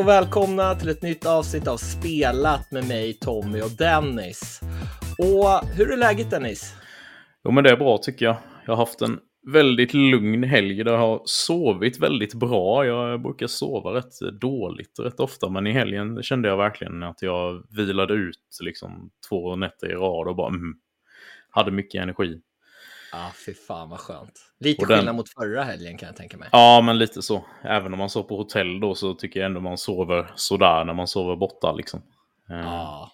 Hej och välkomna till ett nytt avsnitt av Spelat med mig, Tommy och Dennis. Och hur är läget Dennis? Jo men det är bra tycker jag. Jag har haft en väldigt lugn helg där jag har sovit väldigt bra. Jag brukar sova rätt dåligt rätt ofta, men i helgen kände jag verkligen att jag vilade ut liksom två nätter i rad och bara mm, hade mycket energi. Ja, ah, fy fan vad skönt. Lite den... skillnad mot förra helgen kan jag tänka mig. Ja, men lite så. Även om man sov på hotell då så tycker jag ändå man sover sådär när man sover borta liksom. Ja.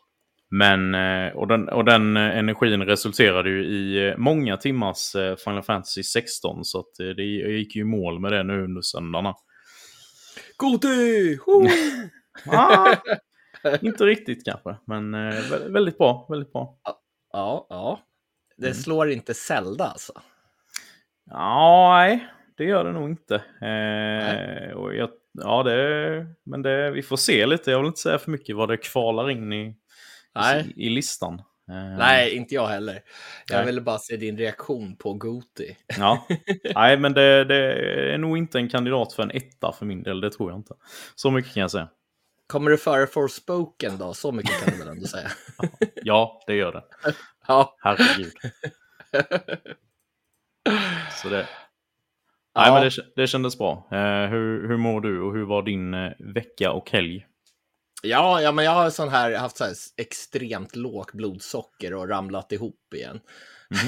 Men, eh, och den, och den eh, energin resulterade ju i eh, många timmars Final Fantasy 16. Så att det gick ju i mål med det nu under söndagarna. Goti! ah, inte riktigt kanske, men väldigt bra. Väldigt bra. Ja, ja. Det mm. slår inte Zelda alltså? Ja, nej, det gör det nog inte. Eh, och jag, ja, det, men det, vi får se lite. Jag vill inte säga för mycket vad det kvalar in i, i, i listan. Eh. Nej, inte jag heller. Jag nej. ville bara se din reaktion på Goti. Ja, nej, men det, det, är nog inte en kandidat för en etta för min del. Det tror jag inte. Så mycket kan jag säga. Kommer det före Forspoken då? Så mycket kan du väl ändå säga? ja, det gör det. Ja. Herregud. Så det... Nej, men det, det kändes bra. Eh, hur, hur mår du och hur var din eh, vecka och helg? Ja, ja men jag har sån här, haft så här extremt lågt blodsocker och ramlat ihop igen. Mm.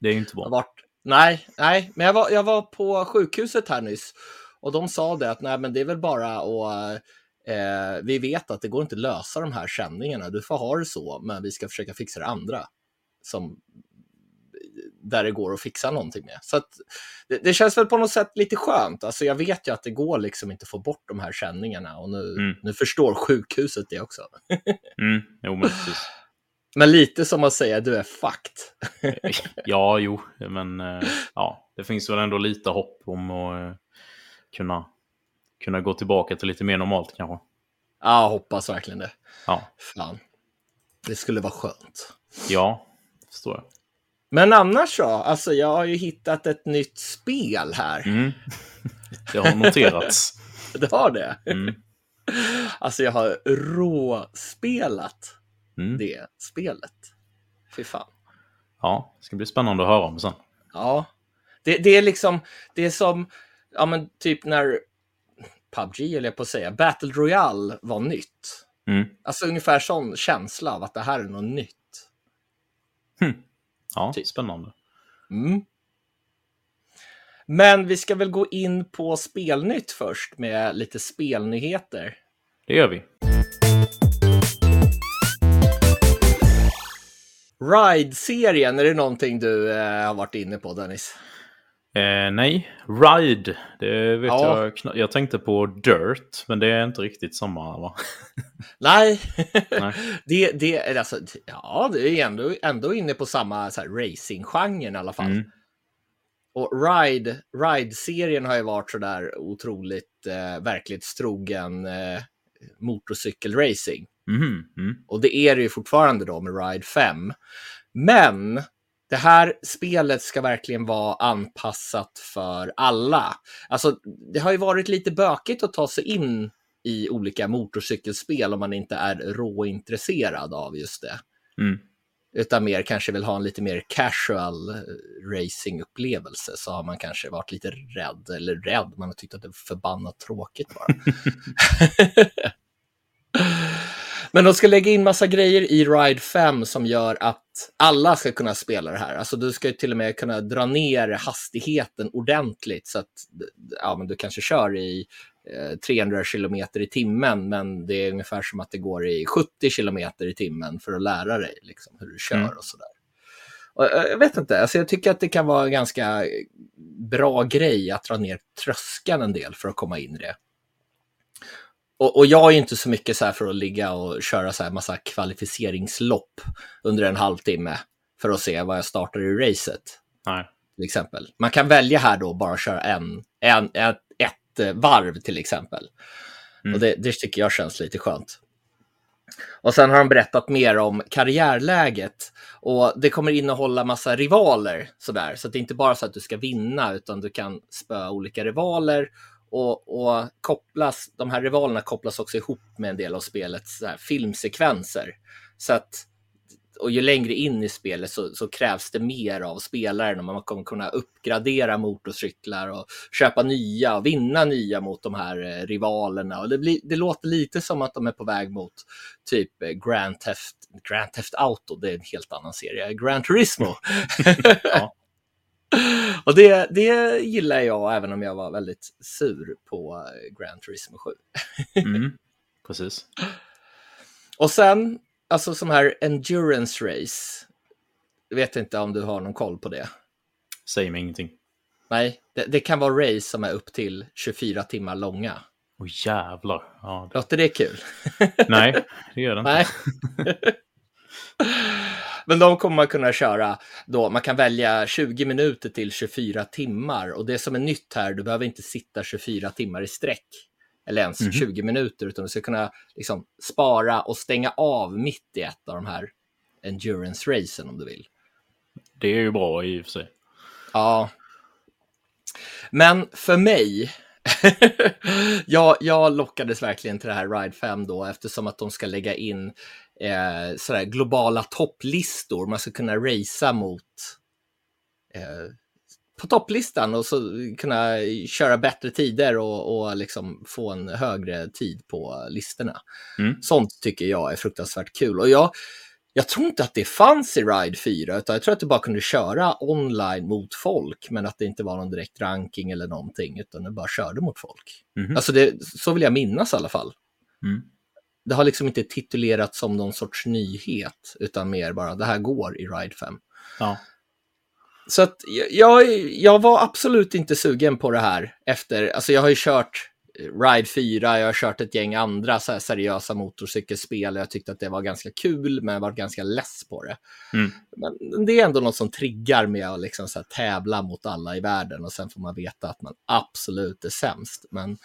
Det är ju inte bra. Varit, nej, nej, men jag var, jag var på sjukhuset här nyss och de sa det att nej, men det är väl bara att eh, vi vet att det går inte att lösa de här känningarna. Du får ha det så, men vi ska försöka fixa det andra som där det går att fixa någonting med. Så det, det, känns väl på något sätt lite skönt. Alltså jag vet ju att det går liksom inte att få bort de här känningarna och nu, mm. nu förstår sjukhuset det också. mm, jo, men precis. Men lite som att säga du är fucked. ja, jo, men eh, ja, det finns väl ändå lite hopp om att eh, kunna, kunna gå tillbaka till lite mer normalt kanske. Ja, hoppas verkligen det. Ja. Fan. Det skulle vara skönt. Ja, förstår jag. Men annars så, alltså jag har ju hittat ett nytt spel här. Mm. Det har noterats. det har det? Mm. Alltså jag har råspelat mm. det spelet. Fy fan. Ja, det ska bli spännande att höra om sen. Ja, det, det är liksom, det är som, ja men typ när PubG, eller jag på att säga, Battle Royale var nytt. Mm. Alltså ungefär sån känsla av att det här är något nytt. Hm. Ja, typ. spännande. Mm. Men vi ska väl gå in på spelnytt först med lite spelnyheter. Det gör vi. Ride-serien, är det någonting du eh, har varit inne på Dennis? Eh, nej, Ride. Det vet ja. jag Jag tänkte på Dirt, men det är inte riktigt samma va? nej, nej. det, det, alltså, ja, det är ändå, ändå inne på samma racing-genren i alla fall. Mm. Och Ride, Ride-serien har ju varit sådär otroligt eh, verklighetstrogen eh, motorcykelracing. Mm. Mm. Och det är det ju fortfarande då med Ride 5. Men det här spelet ska verkligen vara anpassat för alla. Alltså, det har ju varit lite bökigt att ta sig in i olika motorcykelspel om man inte är råintresserad av just det. Mm. Utan mer kanske vill ha en lite mer casual eh, racing-upplevelse så har man kanske varit lite rädd, eller rädd, man har tyckt att det är förbannat tråkigt bara. Men de ska lägga in massa grejer i Ride 5 som gör att alla ska kunna spela det här. Alltså du ska till och med kunna dra ner hastigheten ordentligt så att ja, men du kanske kör i eh, 300 kilometer i timmen, men det är ungefär som att det går i 70 kilometer i timmen för att lära dig liksom, hur du kör mm. och sådär. Eh, jag vet inte, alltså, jag tycker att det kan vara en ganska bra grej att dra ner tröskeln en del för att komma in i det. Och, och, jag är inte så mycket så här för att ligga och köra så här massa kvalificeringslopp under en halvtimme för att se vad jag startar i racet. Nej. Till exempel. Man kan välja här då bara köra en, en, ett, ett varv till exempel. Mm. Och det, det tycker jag känns lite skönt. Och sen har de berättat mer om karriärläget och det kommer innehålla massa rivaler sådär. Så det är inte bara så att du ska vinna utan du kan spöa olika rivaler Och, och kopplas, de här rivalerna kopplas också ihop med en del av spelets här, filmsekvenser. Så att, och ju längre in i spelet så, så, krävs det mer av spelaren och man kommer kunna uppgradera motorcyklar och köpa nya och vinna nya mot de här eh, rivalerna. Och det, blir, det låter lite som att de är på väg mot typ eh, Grand Theft, Grand Theft Auto, det är en helt annan serie, Grand Turismo. ja. Och det, det gillar jag även om jag var väldigt sur på eh, Grand Turismo 7. mm, precis. Och sen, alltså som här endurance race. Jag vet inte om du har någon koll på det. Säg mig ingenting. Nej, det, det kan vara race som är upp till 24 timmar långa. Åh oh, jävlar. Ja. Låter det kul? Nej, det gör det inte. Nej. Men de kommer man kunna köra då. Man kan välja 20 minuter till 24 timmar och det som är nytt här, du behöver inte sitta 24 timmar i sträck eller ens mm -hmm. 20 minuter, utan du ska kunna liksom spara och stänga av mitt i ett av de här endurance-racen om du vill. Det är ju bra i och för sig. Ja. Men för mig, jag, jag lockades verkligen till det här Ride 5 då eftersom att de ska lägga in eh, sådär globala topplistor. Man ska kunna racea mot eh, på topplistan och så kunna köra bättre tider och, och liksom få en högre tid på listorna. Mm. Sånt tycker jag är fruktansvärt kul. Och jag, jag tror inte att det fanns i Ride 4, utan jag tror att du bara kunde köra online mot folk, men att det inte var någon direkt ranking eller någonting, utan du bara körde mot folk. Mm. Alltså det, så vill jag minnas i alla fall. Mm det har liksom inte titulerats som någon sorts nyhet, utan mer bara det här går i Ride 5. Ja. Så att jag, jag var absolut inte sugen på det här efter, alltså jag har ju kört Ride 4, jag har kört ett gäng andra så seriösa motorcykelspel. Jag tyckte att det var ganska kul, men jag var ganska less på det. Mm. Men det är ändå något som triggar med att liksom så tävla mot alla i världen och sen får man veta att man absolut är sämst. Men...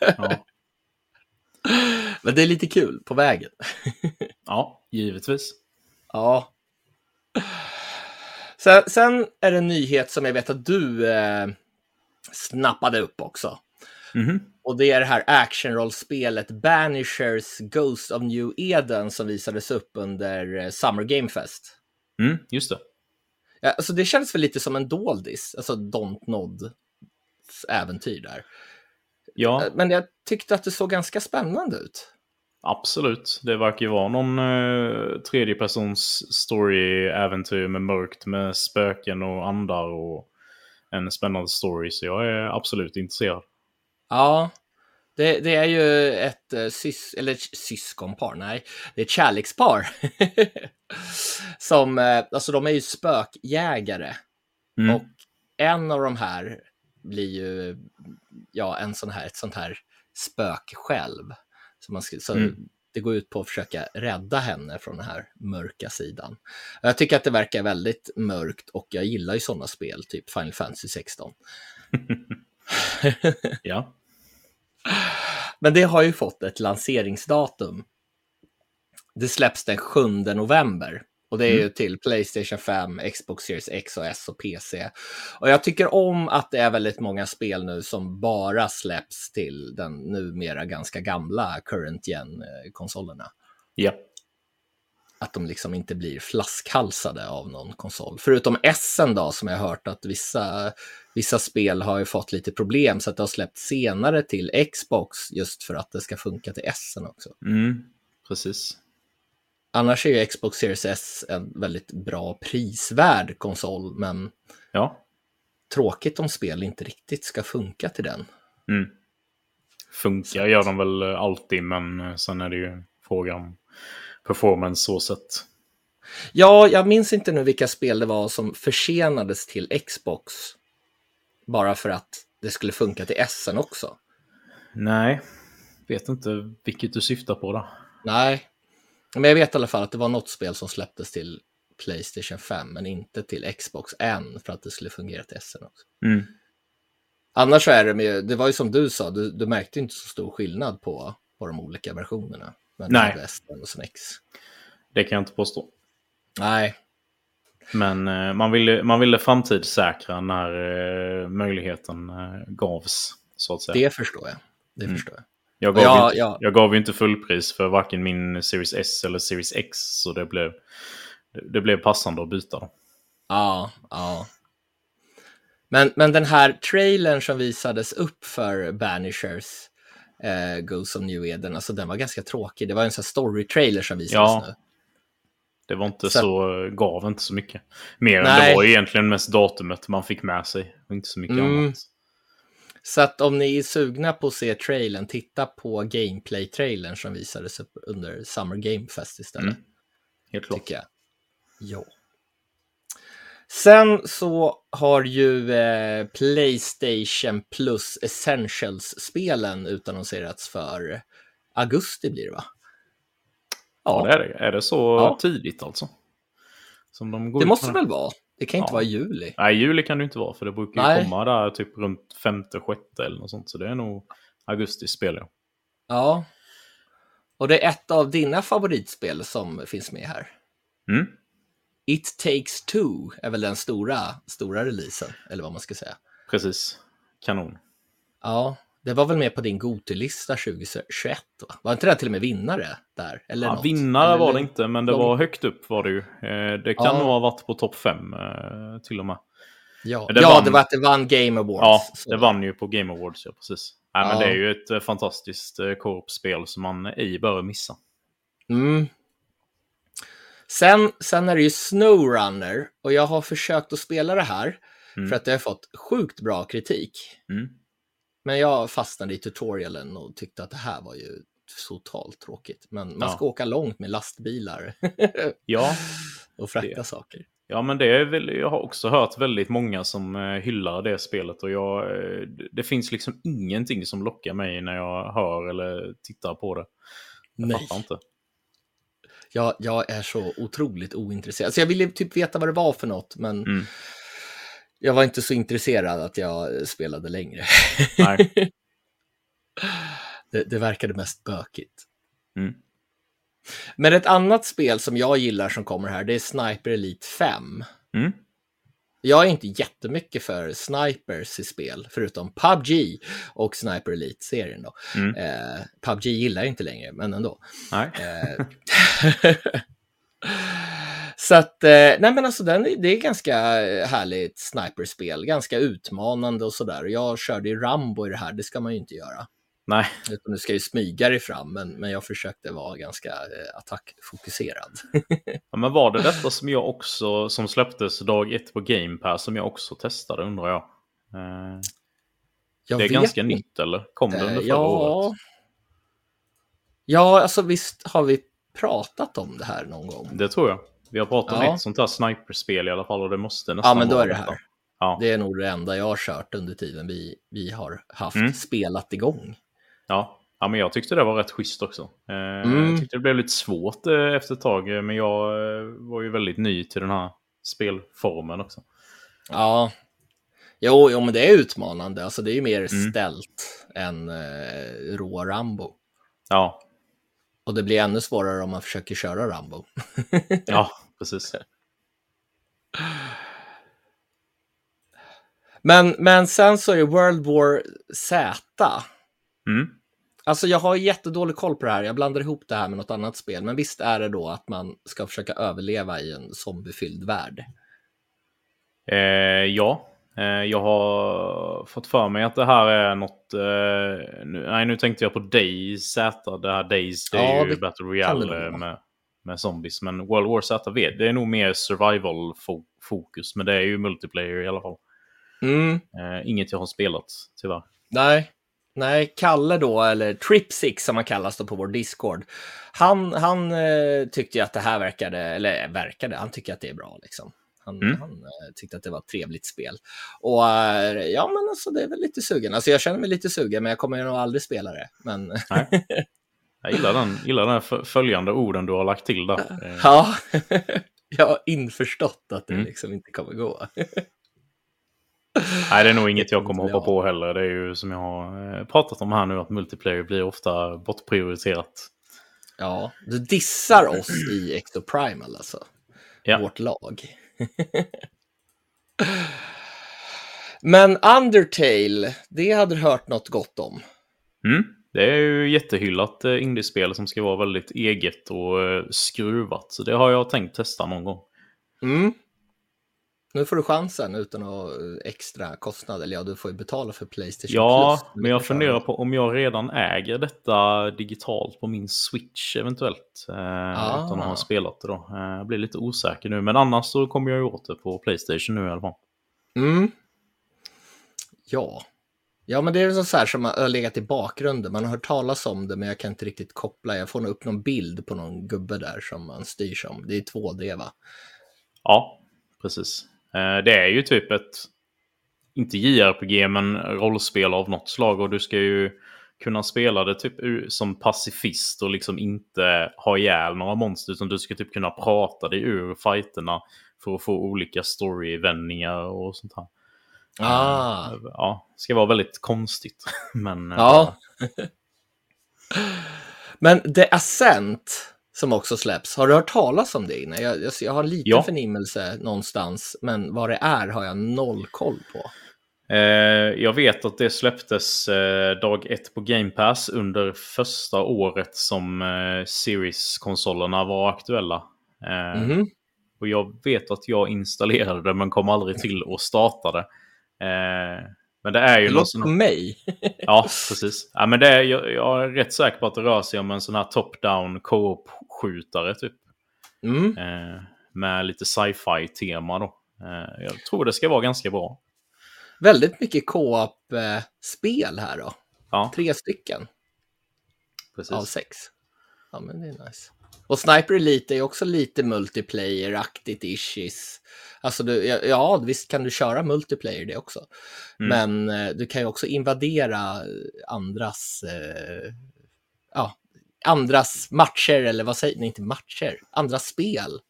ja. Men det är lite kul på vägen. ja, givetvis. Ja. Sen, sen, är det en nyhet som jag vet att du eh, snappade upp också. Mm -hmm. Och det är det här actionrollspelet Banishers Ghost of New Eden som visades upp under eh, Summer Game Fest. Mm, just det. Ja, alltså det känns väl lite som en doldis, alltså Don't Nod äventyr där. Ja. Eh, men jag tyckte att det såg ganska spännande ut. Absolut. Det verkar ju vara någon eh, tredjepersons story-äventyr med mörkt med spöken och andar och en spännande story. Så jag är absolut intresserad. Ja, det, det är ju ett eh, sys eller syskonpar, nej, det är ett kärlekspar. Som, eh, alltså de är ju spökjägare. Mm. Och en av de här blir ju ja, en sån här, ett sånt här spök själv. Så, man så mm. det går ut på att försöka rädda henne från den här mörka sidan. Jag tycker att det verkar väldigt mörkt och jag gillar ju sådana spel, typ Final Fantasy 16. ja. Men det har ju fått ett lanseringsdatum. Det släpps den 7 november. Och det är mm. ju till Playstation 5, Xbox Series X och S och PC. Och jag tycker om att det är väldigt många spel nu som bara släpps till den numera ganska gamla current gen-konsolerna. Ja. Att de liksom inte blir flaskhalsade av någon konsol. Förutom S då, som jag hört att vissa, vissa spel har ju fått lite problem så att det har släppt senare till Xbox just för att det ska funka till S också. Mm, precis. Annars är ju Xbox Series S en väldigt bra prisvärd konsol, men ja. tråkigt om spel inte riktigt ska funka till den. Mm. Funkar gör de väl alltid, men eh, sen är det ju fråga om performance så sett. Ja, jag minns inte nu vilka spel det var som försenades till Xbox. Bara för att det skulle funka till S också. Nej, vet inte vilket du syftar på då. Nej, men jag vet i alla fall att det var något spel som släpptes till Playstation 5, men inte till Xbox än för att det skulle fungera till SN också. Mm. Annars så är det med, det var ju som du sa, du, du märkte inte så stor skillnad på, på de olika versionerna. Men Nej. SN och sen X. Det kan jag inte påstå. Nej. Men eh, man, ville, man ville framtidssäkra när eh, möjligheten eh, gavs. Så att säga. Det förstår jag. Det Mm. förstår jag. Jag gav, Ja, inte, ja. jag gav ju inte fullpris för varken min Series S eller Series X. Så det blev, det, blev passande att byta. Då. Ja, ja. Men, men den här trailern som visades upp för Banishers eh, Ghosts of New Eden, alltså den var ganska tråkig. Det var en sån story-trailer som visades Ja. nu. Det var inte Så- så, gav inte så mycket. Mer än Nej. det var egentligen mest datumet man fick med sig. Och inte så mycket Mm. annat. Så att om ni är sugna på att se trailern, titta på gameplay-trailern som visades upp under Summer Game Fest istället. Mm. Helt klart. tycker jag. Ja. Sen så har ju eh, Playstation Plus Essentials-spelen utannonserats för augusti blir det va? Ja, det är det. Är det så Ja. tidigt alltså? Som de går Det måste med? väl vara? Det kan inte Ja. vara juli. Nej, juli kan det inte vara. För det brukar ju Nej. komma där typ runt femte, sjätte eller något sånt. Så det är nog augusti spel. Ja. Ja. Och det är ett av dina favoritspel som finns med här. Mm. It takes two är väl den stora, stora releasen, eller vad man ska säga. Precis. Kanon. Ja, det var väl med på din Gotelista 2021, va? Var inte det till och med vinnare där? Eller Ja, något? vinnare Eller- var det inte, men det lång- var högt upp var det ju. Eh, Det kan Ja. nog ha varit på topp fem eh, till och med. Ja, Det ja vann- det var att det vann Game Awards. Ja, Så- det vann ju på Game Awards, ja precis. Nej, men Ja. det är ju ett eh, fantastiskt korpspel som man ej bör missa. Mm. Sen, sen är det ju Snowrunner och jag har försökt att spela det här Mm. för att det har fått sjukt bra kritik. Mm. Men jag fastnade i tutorialen och tyckte att det här var ju totalt tråkigt. Men man Ja. ska åka långt med lastbilar Ja, och frakta Det. saker. Ja, men det är väl, jag har också hört väldigt många som eh, hyllar det spelet och jag, eh, det- det finns liksom ingenting som lockar mig när jag hör eller tittar på det. Jag Nej. fattar inte. Jag, jag är så otroligt ointresserad. Så jag ville typ veta vad det var för något, men Mm. Jag var inte så intresserad att jag spelade längre. Det, det verkade mest bökigt. Mm. Men ett annat spel som jag gillar som kommer här, det är Sniper Elite 5. Mm. Jag är inte jättemycket för snipers i spel, förutom PubG och Sniper Elite-serien. Då. Mm. Eh, PubG gillar jag inte längre, men ändå. Nej. Eh, Så att, eh, nej men alltså den, det är ganska härligt sniperspel, ganska utmanande och sådär. Jag körde ju Rambo i det här, det ska man ju inte göra. Nej. Utan du ska ju smyga dig fram, men, men jag försökte vara ganska eh, attackfokuserad. Ja, men var det detta som jag också, som släpptes dag ett på Game Pass, som jag också testade undrar jag? Eh, Jag det är ganska inte. nytt eller? Kom det under förra ja. året? Ja, alltså visst har vi pratat om det här någon gång. Det tror jag. Vi har pratat om Ja. ett sånt här sniperspel i alla fall och det måste nästan Ja, men då är det här. Ja. Det är nog det enda jag har kört under tiden vi, vi har haft Mm. spelat igång. Ja. ja, men jag tyckte det var rätt schysst också. Eh, Mm. Jag tyckte det blev lite svårt eh, efter ett tag, eh, men jag var ju väldigt ny till den här spelformen också. Ja. Jo, jo, men det är utmanande. Alltså det är ju mer Mm. ställt än eh, rå Rambo. Ja, Och det blir ännu svårare om man försöker köra Rambo. ja precis. Men, men sen så är World War Z. Mm. Alltså jag har jättedålig koll på det här. Jag blandar ihop det här med något annat spel. Men visst är det då att man ska försöka överleva i en zombiefylld värld. Eh, ja, eh, jag har fått för mig att det här är något... Eh, nu, nej, nu tänkte jag på Days Z. Det här Days, det är Ja, ju Battle Royale med, med zombies. Men World War Z, vet, det är nog mer survival-fokus. Men det är ju multiplayer i alla fall. Mm. Eh, inget jag har spelat, tyvärr. Nej. Nej, Kalle då, eller Tripsix som han kallas då på vår Discord. Han, han eh, tyckte ju att det här verkade, eller verkade, han tycker att det är bra liksom. Han, Mm. han eh, tyckte att det var ett trevligt spel. Och eh, ja, men alltså det är väl lite sugen. Alltså jag känner mig lite sugen, men jag kommer nog aldrig spela det. Men Jag gillar den, gillar den följande orden du har lagt till där. Eh, ja, jag har införstått att det Mm. liksom inte kommer gå. Nej, det är nog inget jag kommer hoppa på heller. Det är ju som jag har eh, pratat om här nu, att multiplayer blir ofta bortprioriterat. Ja, du dissar oss i Exoprimal alltså. Ja. Vårt lag. Men Undertale, det hade du hört något gott om. Mm. Det är ju jättehyllat eh, indiespel som ska vara väldigt eget och eh, skruvat. Så det har jag tänkt testa någon gång. Mm. Nu får du chansen utan att extra kostnad. Eller ja, du får ju betala för Playstation Ja, Plus. men jag funderar på om jag redan äger detta digitalt på min Switch eventuellt. Eh, Ah. Utan att ha spelat det då. Eh, jag blir lite osäker nu. Men annars så kommer jag ju åt det på Playstation nu i alla fall. Mm. Ja. Ja, men det är så här som har legat i bakgrunden. Man har hört talas om det, men jag kan inte riktigt koppla. Jag får nog upp någon bild på någon gubbe där som man styr som. Det är 2D, va? Ja, precis. Eh, det är ju typ ett, inte JRPG, men rollspel av något slag. Och du ska ju kunna spela det typ som pacifist och liksom inte ha ihjäl några monster. Utan du ska typ kunna prata dig ur fighterna för att få olika storyvändningar och sånt här. Ah. Eh, Ja, det ska vara väldigt konstigt. Men eh, Ja. Men The Ascent, som också släpps, har du hört talas om det innan? Jag, jag, jag har en liten Ja. förnimmelse någonstans, men vad det är har jag noll koll på. Eh, jag vet att det släpptes eh, dag ett på Game Pass under första året som eh, Series-konsolerna var aktuella. Eh, Mhm. Och jag vet att jag installerade det men kom aldrig till att starta det. Eh, men det är ju Det låter sån... som mig. Ja, precis. Ja, men det är, jag, jag är rätt säker på att det rör sig om en sån här top-down co-op-skjutare typ. Mm. Eh, med lite sci-fi tema då. Eh, jag tror det ska vara ganska bra. Väldigt mycket co-op-spel här då. Ja, Tre stycken precis. av sex. Ja, men det är nice. Och Sniper Elite är också lite multiplayer-aktigt issues. Alltså, du, ja, visst kan du köra multiplayer det också. Mm. Men eh, du kan ju också invadera eh, andras, eh, ja, andras matcher, eller vad säger ni, inte matcher, andras spel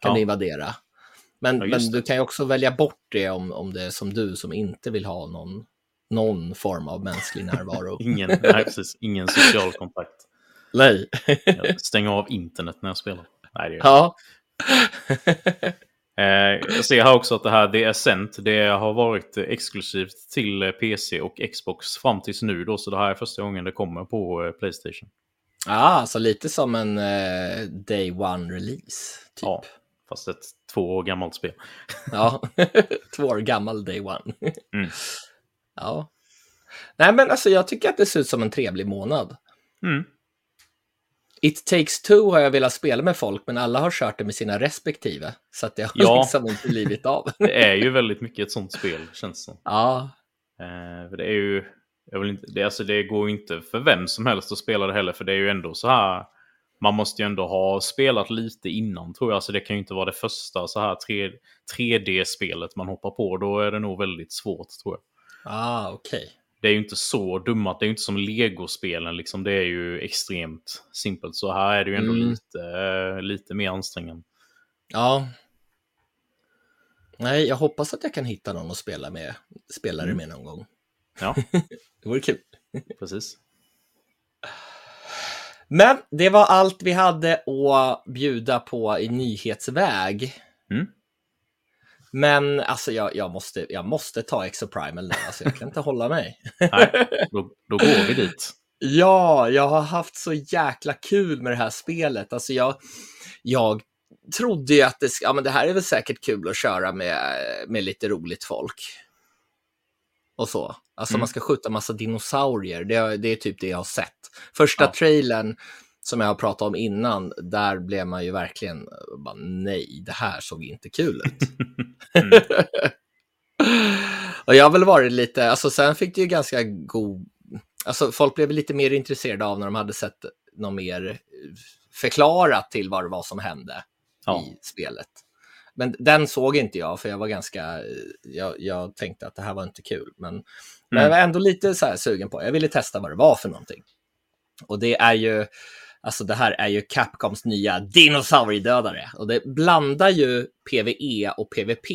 kan Ja. du invadera. Men, Ja, men du kan ju också välja bort det om, om det är som du som inte vill ha någon, någon form av mänsklig närvaro. Ingen, nej, precis, ingen social kontakt. Nej. Jag stänger av internet när jag spelar. Nej, det gör jag. ja. Eh, jag ser här också att det här The Ascent, det har varit exklusivt till PC och Xbox fram tills nu då, så det här är första gången det kommer på eh, Playstation. ah, så lite som en eh, day one release. Typ. Ja, fast ett två år gammalt spel. Ja, två år gammal day one. Mm. Ja. Nej, men alltså jag tycker att det ser ut som en trevlig månad. Mm. It takes two har jag velat spela med folk, men alla har kört det med sina respektive. Så att det har Ja. liksom inte blivit av. Det är ju väldigt mycket ett sånt spel, känns det som. ja, Eh, för det är ju... Jag vill inte, det, alltså, det går ju inte för vem som helst att spela det heller, för det är ju ändå så här... Man måste ju ändå ha spelat lite innan, tror jag. Så det kan ju inte vara det första så här 3, 3D-spelet man hoppar på. Då är det nog väldigt svårt, tror jag. ah, okej. Det är ju inte så dummat. Det är ju inte som Lego-spelen, liksom. Det är ju extremt simpelt. Så här är det ju ändå Mm. lite, eh, lite mer ansträngande. Ja. Nej, jag hoppas att jag kan hitta någon att spela med, spela det Mm. med någon gång. Ja, Det vore kul. precis. Men det var allt vi hade att bjuda på i nyhetsväg. Mm. Men alltså jag, jag, måste, jag måste ta Exoprimal nu, alltså jag kan inte hålla mig. Nej, då, då går vi dit. Ja, jag har haft så jäkla kul med det här spelet. Alltså jag, jag trodde ju att det, ja, men det här är väl säkert kul att köra med, med lite roligt folk. Och så. Alltså Mm. man ska skjuta massa dinosaurier, det, det är typ det jag har sett. Första Ja. trailern som jag har pratat om innan, där blev man ju verkligen eh, bara nej, det här såg inte kul ut. Mm. och jag har väl varit lite, alltså sen fick det ju ganska god, alltså folk blev lite mer intresserade av när de hade sett något mer eh, förklarat till vad det var som hände Ja. i spelet. Men den såg inte jag, för jag var ganska, eh, jag, jag tänkte att det här var inte kul. Men, men jag Mm. var ändå lite så här sugen på, jag ville testa vad det var för någonting. Och det är ju, alltså det här är ju Capcoms nya dinosauriedödare. Och det blandar ju PVE och PVP.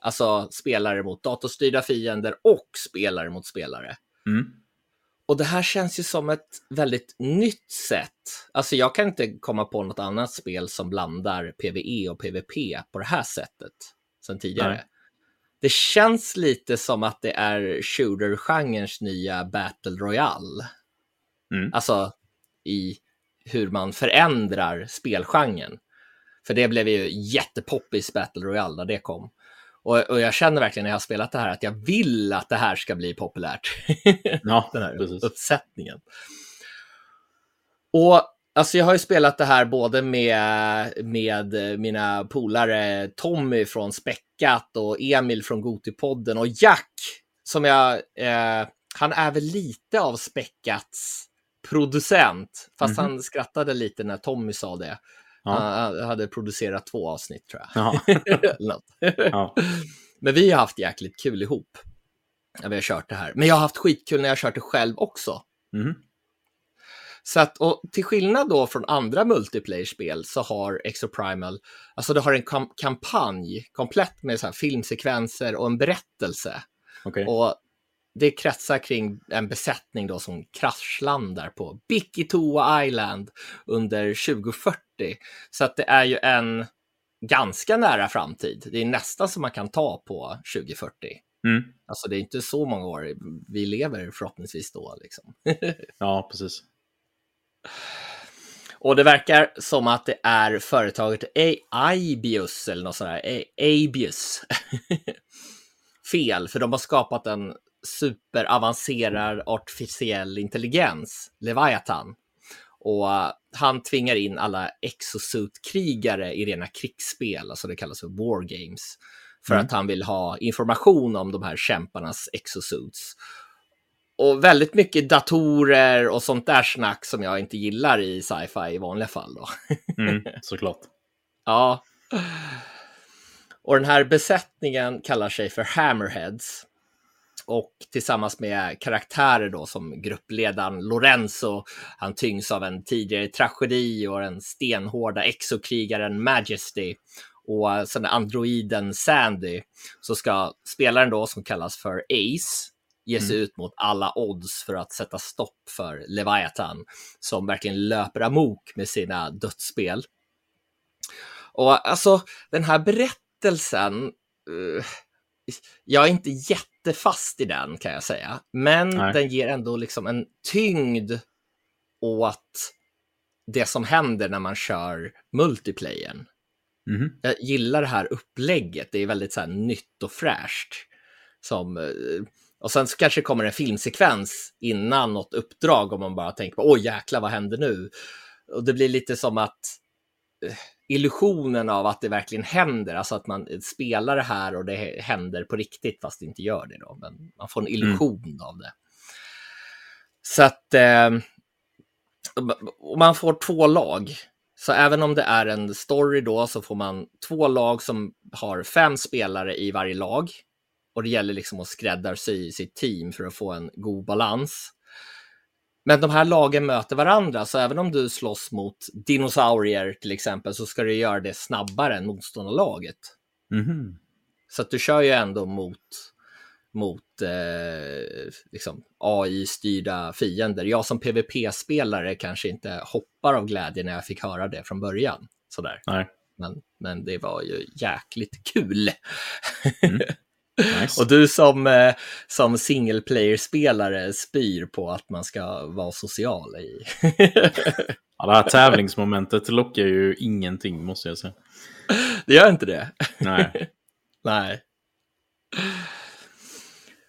Alltså spelare mot datorstyrda fiender och spelare mot spelare. Mm. Och det här känns ju som ett väldigt nytt sätt. Alltså jag kan inte komma på något annat spel som blandar PVE och PVP på det här sättet sen tidigare. Nej. det känns lite som att det är shooter-genrens nya Battle Royale. Mm. Alltså i hur man förändrar spelgenren. För det blev ju jättepoppis Battle Royale när det kom. Och, och, jag känner verkligen när jag har spelat det här att jag vill att det här ska bli populärt. Ja, Den här precis. uppsättningen. Och alltså jag har ju spelat det här både med, med mina polare Tommy från Späckat och Emil från Gotipodden och Jack som jag, eh, han är väl lite av Späckats producent, fast Mhm. han skrattade lite när Tommy sa det. Ja. Han hade producerat två avsnitt tror jag. Ja. Ja. Men vi har haft jäkligt kul ihop när vi har kört det här. Men jag har haft skitkul när jag har kört det själv också. Mhm. Så att, och till skillnad då från andra multiplayer-spel så har Exoprimal, alltså det har en kam- kampanj komplett med så filmsekvenser och en berättelse. Okej. Och det kretsar kring en besättning då som kraschlandar på Bikitoa Island under 2040. Så att det är ju en ganska nära framtid. Det är nästan som man kan ta på 2040. Mm. Alltså det är inte så många år vi lever förhoppningsvis då. Liksom. Ja, precis. Och det verkar som att det är företaget Aibius eller något sånt där. Aibius. Fel, för de har skapat en superavancerad artificiell intelligens, Leviathan. Och uh, han tvingar in alla exosuit-krigare i rena krigsspel, alltså det kallas för war games. För Mm. att han vill ha information om de här kämparnas exosuits. Och väldigt mycket datorer och sånt där snack som jag inte gillar i sci-fi i vanliga fall. Då. Mm, såklart. Ja. Och den här besättningen kallar sig för Hammerheads. Och tillsammans med karaktärer då som gruppledaren Lorenzo, han tyngs av en tidigare tragedi och den stenhårda exokrigaren Majesty. Och sen androiden Sandy, så ska spelaren då som kallas för Ace ge sig ut mot alla odds för att sätta stopp för Leviathan som verkligen löper amok med sina dödsspel. Och alltså den här berättelsen, eh, jag är inte jättefast i den kan jag säga, men Nej. den ger ändå liksom en tyngd åt det som händer när man kör multiplayern. Mhm. Jag gillar det här upplägget, det är väldigt så här nytt och fräscht. Som, eh, och sen så kanske kommer en filmsekvens innan något uppdrag om man bara tänker på oj jäklar vad händer nu? Och det blir lite som att eh, illusionen av att det verkligen händer, alltså att man spelar det här och det händer på riktigt fast det inte gör det då, men man får en illusion av det. Så att eh, man får två lag. Så även om det är en story då så får man två lag som har fem spelare i varje lag. Och det gäller liksom att skräddarsy sitt team för att få en god balans. Men de här lagen möter varandra, så även om du slåss mot dinosaurier till exempel så ska du göra det snabbare än motståndarlaget. Mhm. Så att du kör ju ändå mot, mot eh, liksom AI-styrda fiender. Jag som PVP-spelare kanske inte hoppar av glädje när jag fick höra det från början. Sådär. Nej. Men, men det var ju jäkligt kul. Nice. Och du som, eh, som single player-spelare spyr på att man ska vara social i. Ja, det här tävlingsmomentet lockar ju ingenting, måste jag säga. det gör inte det. Nej. Nej.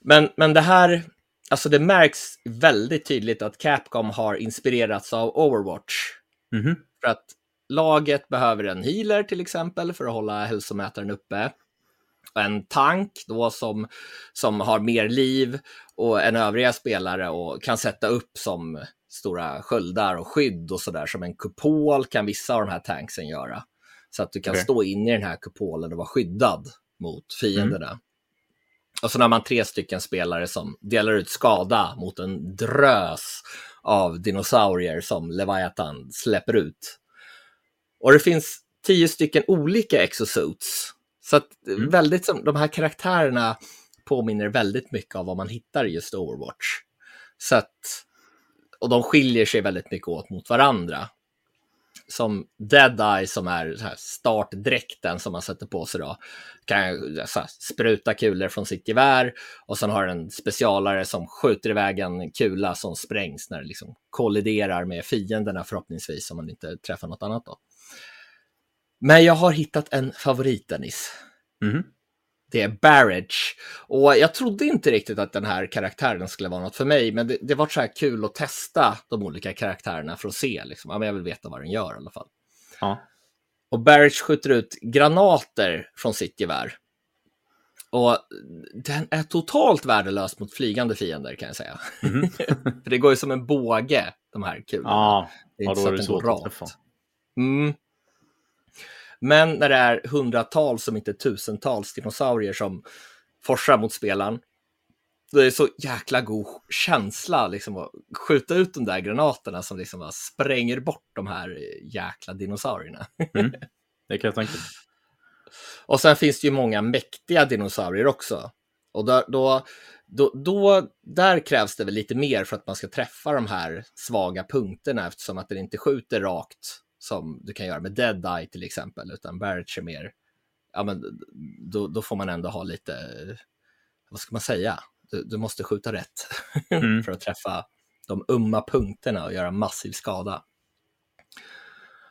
Men, men det här, alltså det märks väldigt tydligt att Capcom har inspirerats av Overwatch. Mhm. För att laget behöver en healer till exempel för att hålla hälsomätaren uppe. En tank då som, som har mer liv och en övriga spelare och kan sätta upp som stora sköldar och skydd och sådär. Som en kupol kan vissa av de här tanksen göra. Så att du kan Okej. stå inne i den här kupolen och vara skyddad mot fienderna. Och så har man tre stycken spelare som delar ut skada mot en drös av dinosaurier som Leviathan släpper ut. Och det finns tio stycken olika exosuits. Så att Mm. väldigt som, de här karaktärerna påminner väldigt mycket av vad man hittar i just Overwatch. Så att, och de skiljer sig väldigt mycket åt mot varandra. som Deadeye som är så här startdräkten som man sätter på sig då. Kan här, spruta kulor från sitt gevär och sen har en specialare som skjuter iväg en kula som sprängs när det liksom kolliderar med fienderna förhoppningsvis om man inte träffar något annat då. Men jag har hittat en favorit Dennis. Mhm. Det är Barrage. Och jag trodde inte riktigt att den här karaktären skulle vara något för mig, men det, det var så här kul att testa de olika karaktärerna för att se. Liksom. Ja, men jag vill veta vad den gör i alla fall. Ja. Och Barrage skjuter ut granater från sitt gevär. Och den är totalt värdelös mot flygande fiender kan jag säga. Mhm. för det går ju som en båge, de här kulorna. Ja, det är inte så att den går rakt. Mm. Men när det är hundratals, om inte tusentals dinosaurier som forsar mot spelaren, då är det så jäkla god känsla liksom, att skjuta ut de där granaterna som liksom spränger bort de här jäkla dinosaurierna. Det kan jag tänka. Och sen finns det ju många mäktiga dinosaurier också. Och då, då, då, då, där krävs det väl lite mer för att man ska träffa de här svaga punkterna eftersom att den inte skjuter rakt som du kan göra med Deadeye till exempel, utan Barrage är mer, ja men då, då får man ändå ha lite, vad ska man säga, du, du måste skjuta rätt Mm. för att träffa de umma punkterna och göra massiv skada.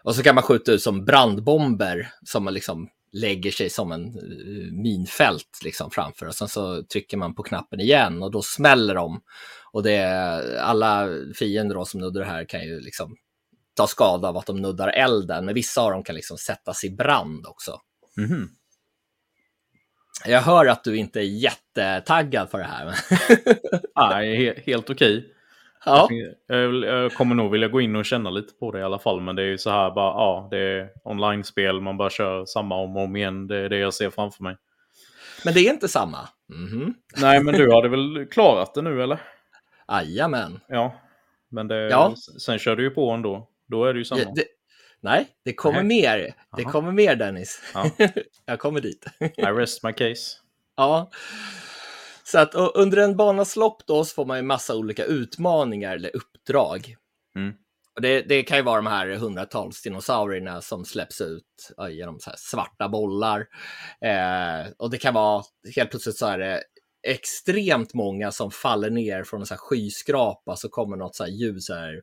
Och så kan man skjuta ut som brandbomber som man liksom lägger sig som en eh, minfält liksom framför och sen så trycker man på knappen igen och då smäller de. Och det är, alla fiender då som nuddar det här kan ju liksom ta skada av att de nuddar elden, men vissa av dem kan liksom sättas i brand också. Mhm. Jag hör att du inte är jättetaggad för det här. Nej, he helt okej. ja, Jag, kommer nog vilja gå in och känna lite på det i alla fall. Men det är ju så här bara, ja, det är online-spel. Man bara kör samma om och om igen. Det är det jag ser framför mig. men det är inte samma. Mhm. Nej, men du hade väl klarat det nu eller? Jajamän. Ja. Men det, Ja. sen kör du ju på ändå. Då är det ju samma. Det, nej, det kommer Nej. mer. Det Jaha. kommer mer Dennis. Ja. Jag kommer dit. I rest my case. ja. Så att under en banas lopp då så får man ju massa olika utmaningar eller uppdrag. Mm. Och det, det kan ju vara de här hundratals dinosaurierna som släpps ut genom svarta bollar. Eh, och det kan vara, helt plötsligt så är det extremt många som faller ner från en så här skyskrapa så kommer något så här ljus så här,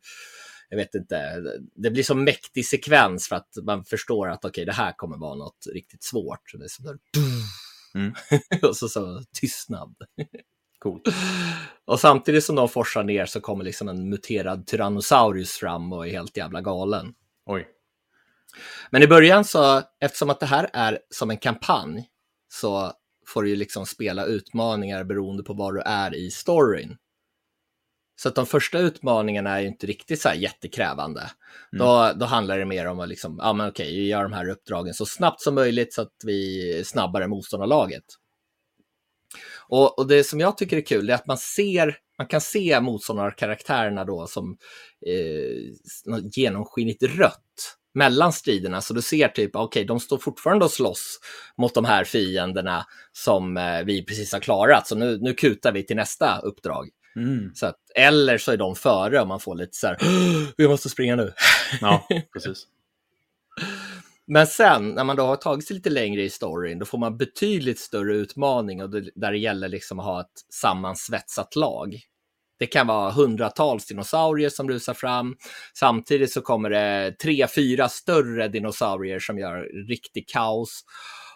jag vet inte, det blir så mäktig sekvens för att man förstår att okej, det här kommer vara något riktigt svårt. Så det är där, Mm. och så, så tystnad. Coolt. Och samtidigt som de forsar ner så kommer liksom en muterad Tyrannosaurus fram och är helt jävla galen. Oj. Men i början så, eftersom att det här är som en kampanj, så får du ju liksom spela utmaningar beroende på var du är i storyn. Så att de första utmaningarna är inte riktigt så jättekrävande. Mm. Då, då handlar det mer om att liksom, ja men okej, vi gör de här uppdragen så snabbt som möjligt så att vi snabbare motståndarlaget. Och, och det som jag tycker är kul är att man ser, man kan se motståndarkaraktärerna då som eh, genomskinligt rött mellan striderna. Så du ser typ, okej, de står fortfarande och slåss mot de här fienderna som eh, vi precis har klarat. Så nu, nu kutar vi till nästa uppdrag. Mm. Så att, eller så är de före och man får lite så här, vi måste springa nu. Ja, precis. Men sen när man då har tagit sig lite längre i storyn, då får man betydligt större utmaning och det, där det gäller liksom att ha ett sammansvetsat lag. Det kan vara hundratals dinosaurier som rusar fram. Samtidigt så kommer det tre, fyra större dinosaurier som gör riktig kaos.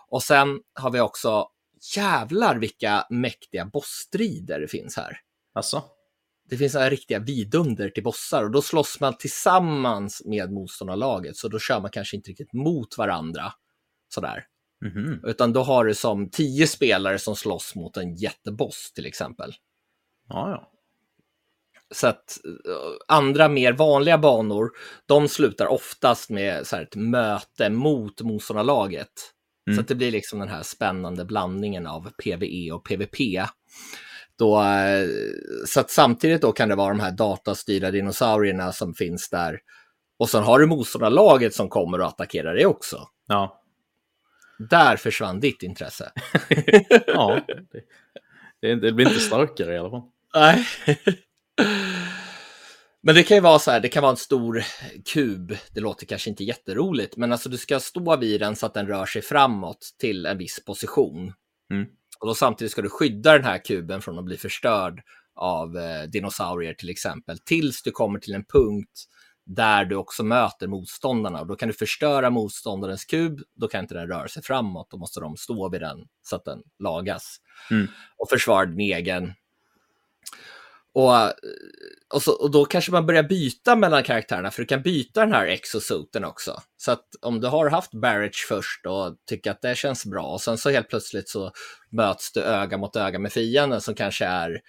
Och sen har vi också, jävlar vilka mäktiga bossstrider det finns här. Alltså? Det finns några riktiga vidunder till bossar och då slåss man tillsammans med motståndarlaget. Så då kör man kanske inte riktigt mot varandra sådär. Mhm. Utan då har du som tio spelare som slåss mot en jätteboss till exempel. Ja, ja. Så att eh, andra mer vanliga banor, de slutar oftast med så ett möte mot motståndarlaget. Mm. Så att det blir liksom den här spännande blandningen av PVE och PVP. Då, eh, så att samtidigt då kan det vara de här datastyrda dinosaurierna som finns där. Och sen har du motståndarlaget som kommer och attackerar dig också. Ja. Där försvann ditt intresse. ja. Det, det, det blir inte starkare i alla fall. Nej. Men det kan ju vara så här, det kan vara en stor kub. Det låter kanske inte jätteroligt, men alltså du ska stå vid den så att den rör sig framåt till en viss position. Mm. Och då samtidigt ska du skydda den här kuben från att bli förstörd av eh, dinosaurier till exempel, tills du kommer till en punkt där du också möter motståndarna. Och då kan du förstöra motståndarens kub, då kan inte den röra sig framåt, då måste de stå vid den så att den lagas. Mm. Och försvara din egen. Och, och, så, och då kanske man börjar byta mellan karaktärerna, för du kan byta den här exosoten också. Så att om du har haft Barrage först och tycker att det känns bra, och sen så helt plötsligt så möts du öga mot öga med fienden som kanske är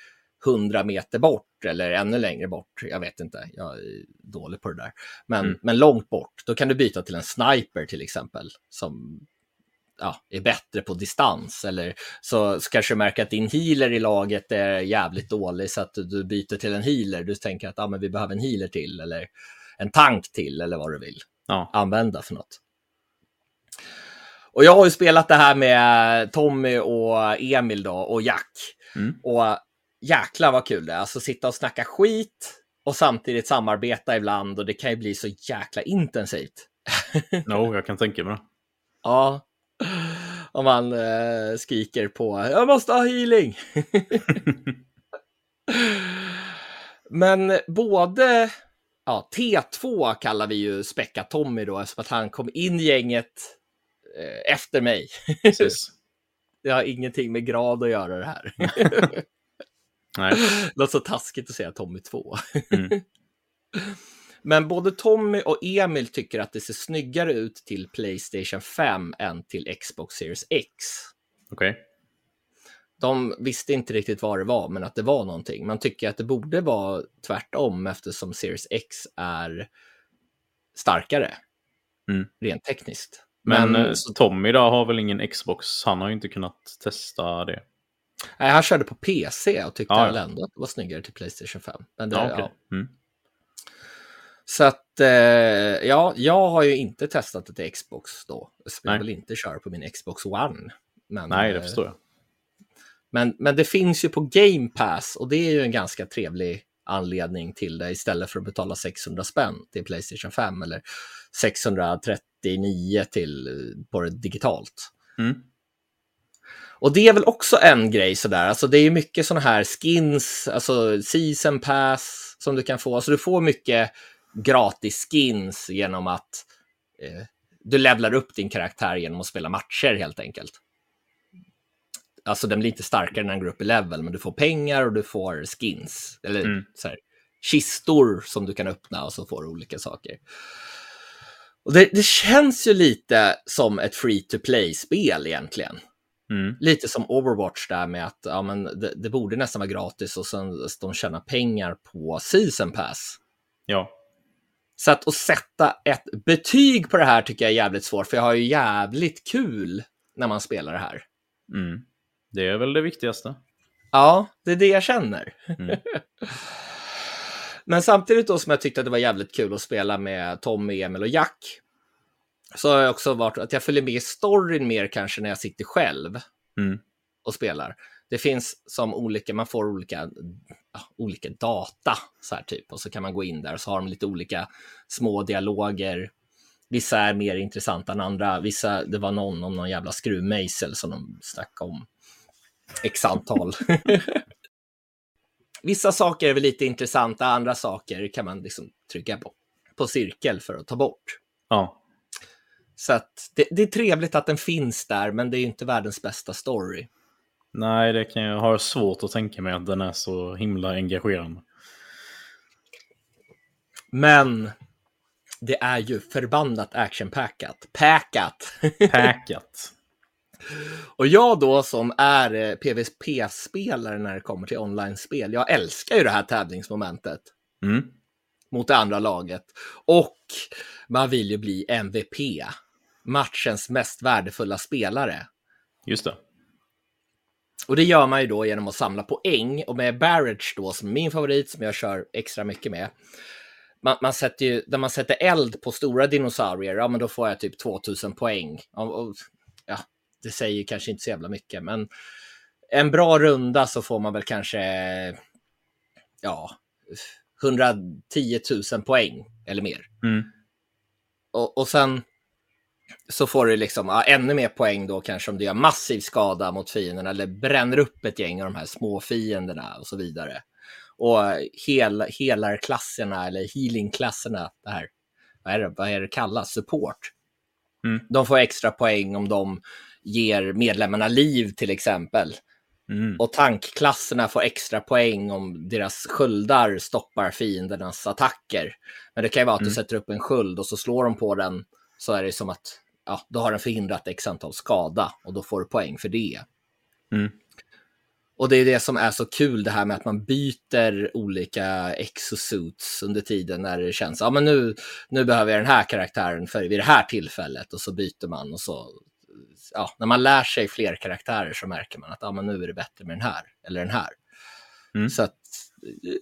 100 meter bort eller ännu längre bort. Jag vet inte, jag är dålig på det där. Men, Mm. men långt bort, då kan du byta till en sniper till exempel, som ja, är bättre på distans. Eller så, så kanske du märker att din healer i laget är jävligt dålig så att du, byter till en healer. Du tänker att ah, men vi behöver en healer till eller en tank till eller vad du vill Ja. använda för något. Och jag har ju spelat det här med Tommy och Emil då och Jack. Mm. Och jäklar vad kul det är. Alltså sitta och snacka skit och samtidigt samarbeta ibland och det kan ju bli så jäkla intensivt. No, jag kan tänka mig det. Ja, om man eh, skriker på jag måste ha healing. Men både ja, T2 kallar vi ju Späcka Tommy då eftersom att han kom in i gänget eh, efter mig. Det har ingenting med grad att göra det här. Nej. Det låter så taskigt att säga Tommy 2. Mm. Men både Tommy och Emil tycker att det ser snyggare ut till Playstation 5 än till Xbox Series X. Okej. De visste inte riktigt vad det var, men att det var någonting. Man tycker att det borde vara tvärtom eftersom Series X är starkare. Mm. Rent tekniskt. Men, Men- eh, Tommy då har väl ingen Xbox? Han har ju inte kunnat testa det. Nej, han körde på PC och tyckte Ja, ja. ändå att det var snyggare till Playstation 5. Men det, Ja, ja, okej. Mm. Så att, eh, ja, jag har ju inte testat det till Xbox då. Jag vill inte köra på min Xbox One. Men, Nej, det eh, förstår jag. Men, men det finns ju på Game Pass och det är ju en ganska trevlig anledning till det istället för att betala 600 spänn till Playstation 5 eller 639 till eh, på det digitalt. Mm. Och det är väl också en grej sådär, alltså det är ju mycket sådana här skins, alltså season pass som du kan få, alltså du får mycket gratis skins genom att eh, du levlar upp din karaktär genom att spela matcher helt enkelt. Alltså den blir inte starkare när den går upp i level, men du får pengar och du får skins, eller Mm. så här, kistor som du kan öppna och så får du olika saker. Och det, det känns ju lite som ett free to play-spel egentligen Mm. lite som Overwatch där med att ja, men det, det borde nästan vara gratis och sen de tjänar pengar på season pass. Ja. Så att, att sätta ett betyg på det här tycker jag är jävligt svårt, för jag har ju jävligt kul när man spelar det här. Mm. Det är väl det viktigaste. Ja, det är det jag känner. Mm. Men samtidigt då som jag tyckte att det var jävligt kul att spela med Tommy, Emil och Jack, så har jag också varit att jag följer med i storyn mer kanske när jag sitter själv. Mm. och spelar. Det finns som olika, man får olika, ja, olika data så här typ och så kan man gå in där och så har de lite olika små dialoger. Vissa är mer intressanta än andra. Vissa, det var någon om någon jävla skruvmejsel som de snackade om x antal. Vissa saker är väl lite intressanta, andra saker kan man liksom trycka på, på cirkel för att ta bort. Ja. Så att det, det är trevligt att den finns där, men det är inte världens bästa story. Nej, det kan jag ha svårt att tänka mig att den är så himla engagerande. Men det är ju förbannat actionpackat. Packat! Packat. Och jag då som är eh, PVP-spelare när det kommer till online-spel, jag älskar ju det här tävlingsmomentet Mm. mot det andra laget. Och man vill ju bli MVP, matchens mest värdefulla spelare. Just det. Och det gör man ju då genom att samla poäng och med Barrage då som min favorit som jag kör extra mycket med. Man, man sätter ju, när man sätter eld på stora dinosaurier, ja men då får jag typ 2000 poäng. Och, och, ja, det säger ju kanske inte så jävla mycket, men en bra runda så får man väl kanske, ja, 110 000 poäng eller mer. Mm. Och, och sen så får du liksom ja, ännu mer poäng då kanske om du gör massiv skada mot fienderna eller bränner upp ett gäng av de här små fienderna och så vidare. Och hel, helarklasserna eller healingklasserna, det här, vad är det, vad är det kallas, support. Mm. De får extra poäng om de ger medlemmarna liv till exempel. Mm. Och tankklasserna får extra poäng om deras sköldar stoppar fiendernas attacker. Men det kan ju vara att du Mm. sätter upp en sköld och så slår de på den så är det som att ja, då har den förhindrat x antal skada och då får du poäng för det. Mm. Och det är det som är så kul det här med att man byter olika exosuits under tiden när det känns, ja men nu, nu behöver jag den här karaktären för vid det här tillfället och så byter man och så, ja, när man lär sig fler karaktärer så märker man att ja men nu är det bättre med den här eller den här. Mm. Så att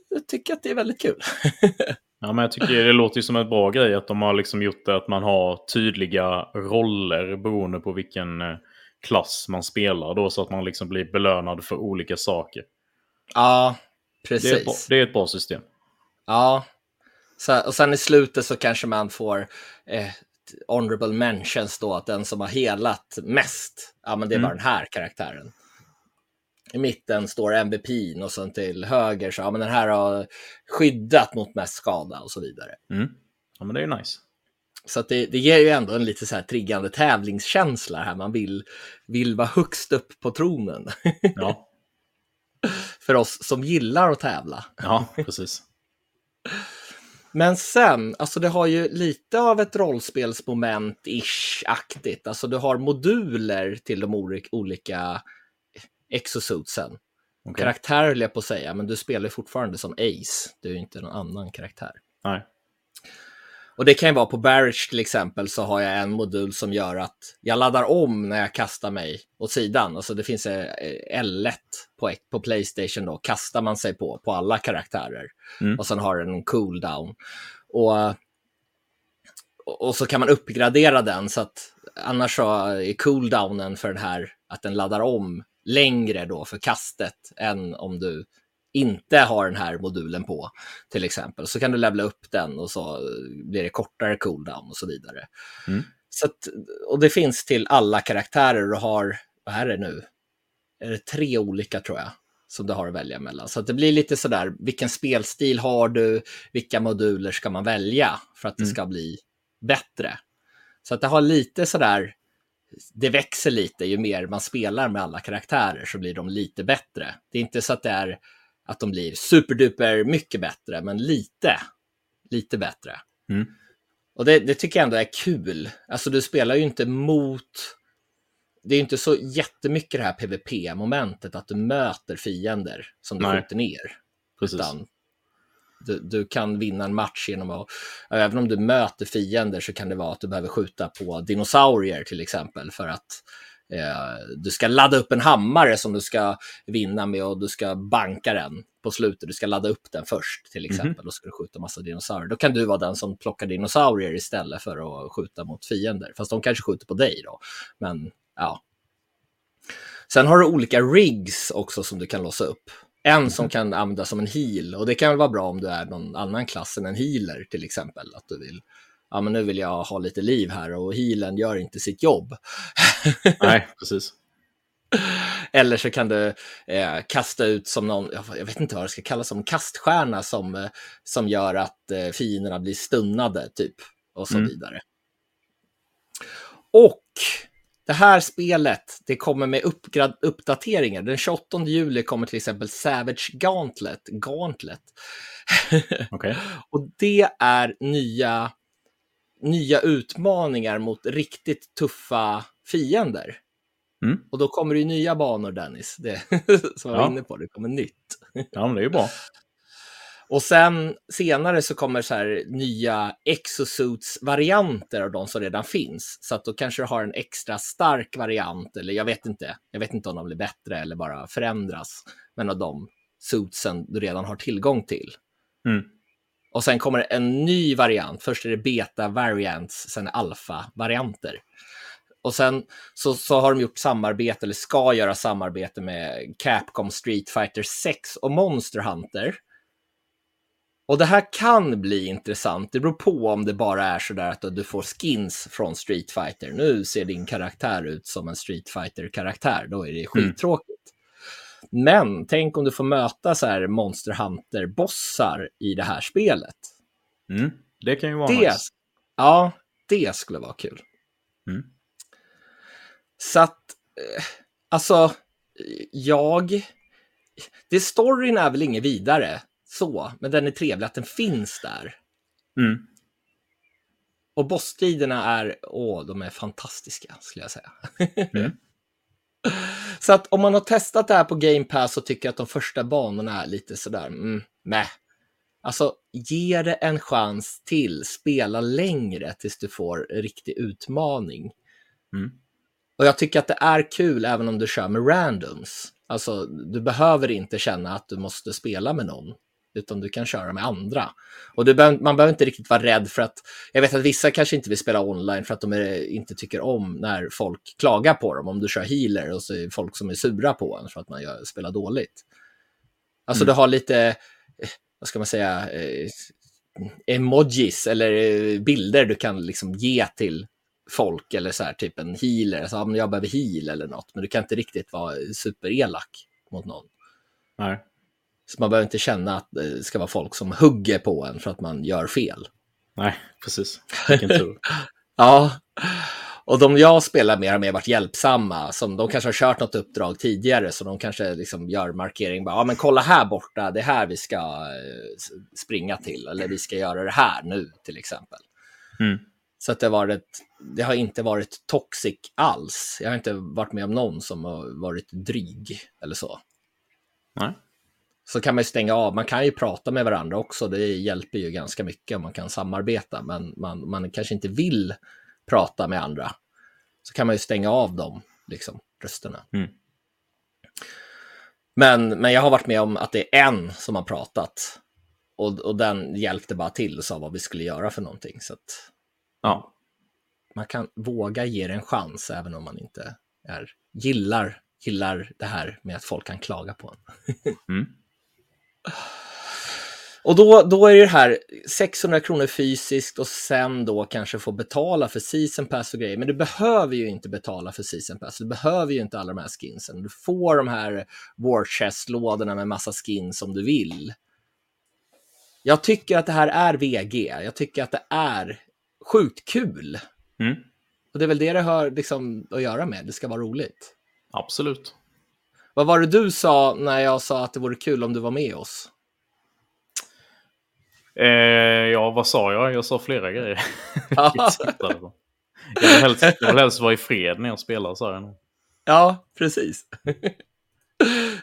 jag tycker att det är väldigt kul. Ja, men jag tycker det låter ju som en bra grej att de har liksom gjort det att man har tydliga roller beroende på vilken eh, klass man spelar då så att man liksom blir belönad för olika saker. ja, Det är, ett bra, precis. det är ett bra system. Ja. Och sen i slutet så kanske man får eh, honorable mentions då, att den som har helat mest, ja men det är Mm. bara den här karaktären. I mitten står MVP och sen till höger så, ja men den här har skyddat mot mest skada och så vidare. Mm. Ja, men det är ju nice. Så det, det ger ju ändå en lite så här triggande tävlingskänsla här, man vill, vill vara högst upp på tronen. Ja, För oss som gillar att tävla. ja precis. Men sen, alltså det har ju lite av ett rollspelsmoment-ish-aktigt. Alltså du har moduler till de olika exosuitsen. Okej. Karaktär höll jag på att säga, men du spelar fortfarande som Ace. Du är ju inte någon annan karaktär. Nej. Och det kan ju vara på Barrage till exempel så har jag en modul som gör att jag laddar om när jag kastar mig åt sidan. Alltså det finns eh, L1 på, på Playstation då, kastar man sig på, på alla karaktärer. Mm. Och sen har den en cooldown. Och, och så kan man uppgradera den så att annars så är cooldownen för den här att den laddar om längre då för kastet än om du inte har den här modulen på till exempel. Så kan du levla upp den och så blir det kortare cooldown och så vidare. Mm. Så att, och det finns till alla karaktärer och har, vad är det nu? Är det tre olika tror jag som du har att välja mellan. Så att det blir lite sådär, vilken spelstil har du? Vilka moduler ska man välja för att det Mm. ska bli bättre? Så att det har lite sådär, det växer lite ju mer man spelar med alla karaktärer så blir de lite bättre. Det är inte så att det är att de blir superduper mycket bättre, men lite, lite bättre. Mm. Och det, det tycker jag ändå är kul. Alltså du spelar ju inte mot... Det är inte så jättemycket det här PVP-momentet, att du möter fiender som du Nej. skjuter ner. Precis. Utan du, du kan vinna en match genom att, även om du möter fiender så kan det vara att du behöver skjuta på dinosaurier till exempel för att eh, du ska ladda upp en hammare som du ska vinna med och du ska banka den på slutet. Du ska ladda upp den först till exempel och ska du skjuta massa dinosaurier. Då kan du vara den som plockar dinosaurier istället för att skjuta mot fiender. Fast de kanske skjuter på dig då. Men ja. Sen har du olika rigs också som du kan låsa upp. En som kan användas som en heal och det kan väl vara bra om du är någon annan klass än en healer till exempel. Att du vill, ja men nu vill jag ha lite liv här och healen gör inte sitt jobb. Nej, precis. Eller så kan du eh, kasta ut som någon, jag- vet inte vad det ska kallas, som kaststjärna som, eh, som gör att eh, fienderna blir stunnade typ och så Mm. vidare. Och det här spelet, det kommer med uppgrad- uppdateringar. Den 28 juli kommer till exempel Savage Gauntlet. Gauntlet. Okej. Och det är nya, nya utmaningar mot riktigt tuffa fiender. Mm. Och då kommer det ju nya banor, Dennis. Det, som jag Ja. var inne på, det kommer nytt. Ja, men det är ju bra. Och sen senare så kommer så här nya exosuits-varianter av de som redan finns. Så att då kanske du har en extra stark variant, eller jag vet inte. Jag vet inte om de blir bättre eller bara förändras. Men av de suitsen du redan har tillgång till. Mm. Och sen kommer en ny variant. Först är det beta-variants, sen alfa-varianter. Och sen så, så har de gjort samarbete, eller ska göra samarbete med Capcom Street Fighter 6 och Monster Hunter. Och det här kan bli intressant. Det beror på om det bara är så där att du får skins från Street Fighter. Nu ser din karaktär ut som en Street Fighter-karaktär. Då är det skittråkigt. Mm. Men tänk om du får möta så här Monster Hunter-bossar i det här spelet. Mm. Det kan ju vara det, nice. Ja, det skulle vara kul. Mm. Så att, eh, alltså, jag... Det storyn är väl inget vidare så, men den är trevlig att den finns där. Mm. Och bossstriderna är, åh, de är fantastiska skulle jag säga. Mm. så att om man har testat det här på Game Pass och tycker att de första banorna är lite sådär, mm, meh. Alltså, ge det en chans till, spela längre tills du får riktig utmaning. Mm. Och jag tycker att det är kul även om du kör med randoms. Alltså, du behöver inte känna att du måste spela med någon, utan du kan köra med andra. Och behöver, man behöver inte riktigt vara rädd för att, jag vet att vissa kanske inte vill spela online för att de är, inte tycker om när folk klagar på dem. Om du kör healer och så är folk som är sura på en för att man gör, spelar dåligt. Alltså, mm. du har lite, vad ska man säga, eh, emojis eller eh, bilder du kan liksom ge till folk eller så här typ en healer, alltså, om jag behöver heal eller något, men du kan inte riktigt vara superelak mot någon. Nej. Så man behöver inte känna att det ska vara folk som hugger på en för att man gör fel. Nej, precis. Vilken tur. ja, och de jag spelar med har mer varit hjälpsamma. Som de kanske har kört något uppdrag tidigare, så de kanske liksom gör markering. Ja, men kolla här borta, det är här vi ska eh, springa till. Eller vi ska göra det här nu, till exempel. Mm. Så att det, varit, det har inte varit toxic alls. Jag har inte varit med om någon som har varit dryg eller så. Nej. Så kan man ju stänga av. Man kan ju prata med varandra också. Det hjälper ju ganska mycket om man kan samarbeta. Men man, man kanske inte vill prata med andra. Så kan man ju stänga av dem, liksom, rösterna. Mm. Men, men jag har varit med om att det är en som har pratat. Och, och den hjälpte bara till och sa vad vi skulle göra för någonting. Så att, Ja. man kan våga ge det en chans även om man inte är, gillar, gillar det här med att folk kan klaga på en. Mm. Och då, då är det här 600 kronor fysiskt och sen då kanske få betala för season pass och grejer. Men du behöver ju inte betala för season pass. Du behöver ju inte alla de här skinsen. Du får de här war chest-lådorna med massa skins om du vill. Jag tycker att det här är VG. Jag tycker att det är sjukt kul. Mm. Och det är väl det det har liksom att göra med. Det ska vara roligt. Absolut. Vad var det du sa när jag sa att det vore kul om du var med oss? Eh, ja, vad sa jag? Jag sa flera grejer. jag, vill helst, jag vill helst vara i fred när jag spelar, sa jag. Ja, precis.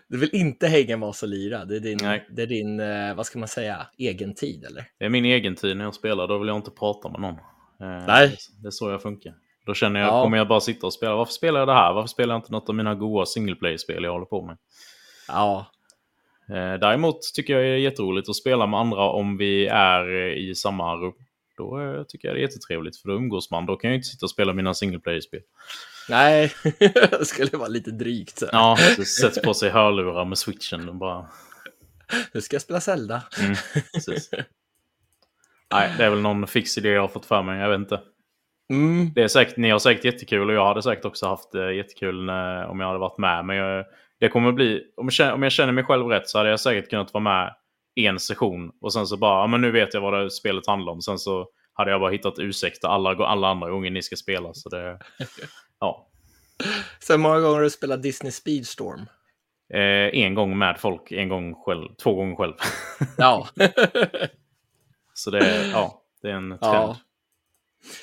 Du vill inte hänga med oss och lira. Det är din, det är din eh, vad ska man säga, egen tid, eller? Det är min egen tid när jag spelar. Då vill jag inte prata med någon. Eh, Nej. Det är så jag funkar. Då känner jag, ja. kommer jag bara sitta och spela. Varför spelar jag det här? Varför spelar jag inte något av mina goa single play-spel jag håller på med? Ja. Eh, däremot tycker jag det är jätteroligt att spela med andra om vi är i samma rum. Då tycker jag det är jättetrevligt, för då umgås man. Då kan jag inte sitta och spela mina single play-spel. Nej, det skulle vara lite drygt. Så. Ja, sätter på sig hörlurar med switchen och bara... Nu ska jag spela Zelda. Mm. Nej, det är väl någon fix idé jag har fått för mig, jag vet inte. Mm. Det är säkert, ni har säkert jättekul och jag hade säkert också haft eh, jättekul när, om jag hade varit med. Men jag, det kommer bli, om jag, om jag känner mig själv rätt så hade jag säkert kunnat vara med en session och sen så bara, ja, men nu vet jag vad det spelet handlar om. Sen så hade jag bara hittat ursäkter alla, alla andra gånger ni ska spela. Så det, ja. Så många gånger har du spelat Disney Speedstorm? Eh, en gång med folk, en gång själv, två gånger själv. ja. så det är, ja, det är en trend. Ja.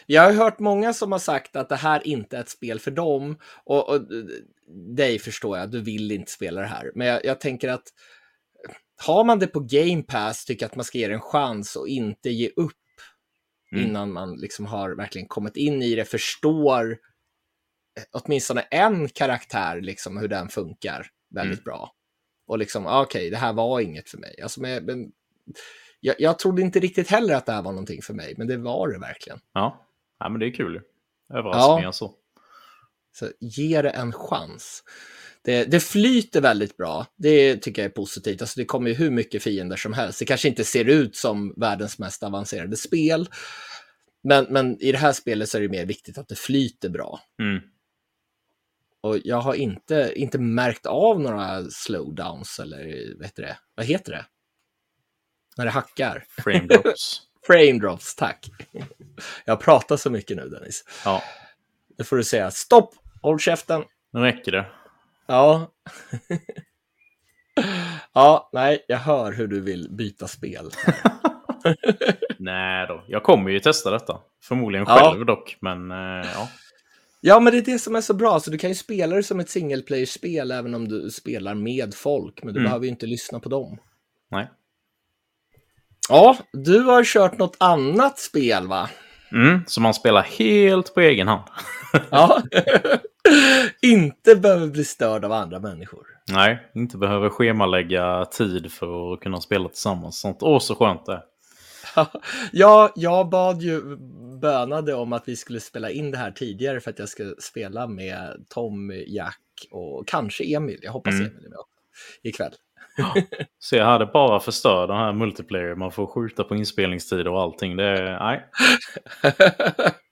Jag har hört många som har sagt att det här inte är ett spel för dem. Och, och dig förstår jag, du vill inte spela det här. Men jag, jag, tänker att har man det på Game Pass, tycker jag att man ska ge det en chans och inte ge upp mm. innan man liksom har verkligen kommit in i det, förstår åtminstone en karaktär, liksom hur den funkar väldigt mm. bra. Och liksom, okej, okay, det här var inget för mig. Alltså, men, men jag, jag trodde inte riktigt heller att det här var någonting för mig, men det var det verkligen. Ja, ja men det är kul. Överraskningar ja. så. Så ge det en chans. det, det flyter väldigt bra. Det tycker jag är positivt. Alltså det kommer ju hur mycket fiender som helst. Det kanske inte ser ut som världens mest avancerade spel. Men, men i det här spelet så är det mer viktigt att det flyter bra. Mm. Och jag har inte, inte märkt av några slowdowns eller vad heter det? Vad heter det? När det hackar. Frame drops. Frame drops, tack. Jag pratar så mycket nu Dennis. ja, Nu får du säga stopp, håll käften. nu räcker det. Ja. ja, nej, jag hör hur du vill byta spel. Nej då, jag kommer ju testa detta. Förmodligen Ja. själv dock, men eh, ja. Ja, men det är det som är så bra. Så du kan ju spela det som ett single player-spel även om du spelar med folk. Men du Mm. behöver ju inte lyssna på dem. Nej. Ja, du har kört något annat spel va? Mm, så man spelar helt på egen hand. Ja. inte behöver bli störd av andra människor. Nej, inte behöver schemalägga tid för att kunna spela tillsammans. Sånt. Åh, så skönt det. Ja, jag bad ju, bönade om att vi skulle spela in det här tidigare för att jag ska spela med Tom, Jack och kanske Emil. Jag hoppas Mm. Emil är med ikväll. Så jag hade bara förstör den här multiplayer. Man får skjuta på inspelningstid och allting. Det är, nej.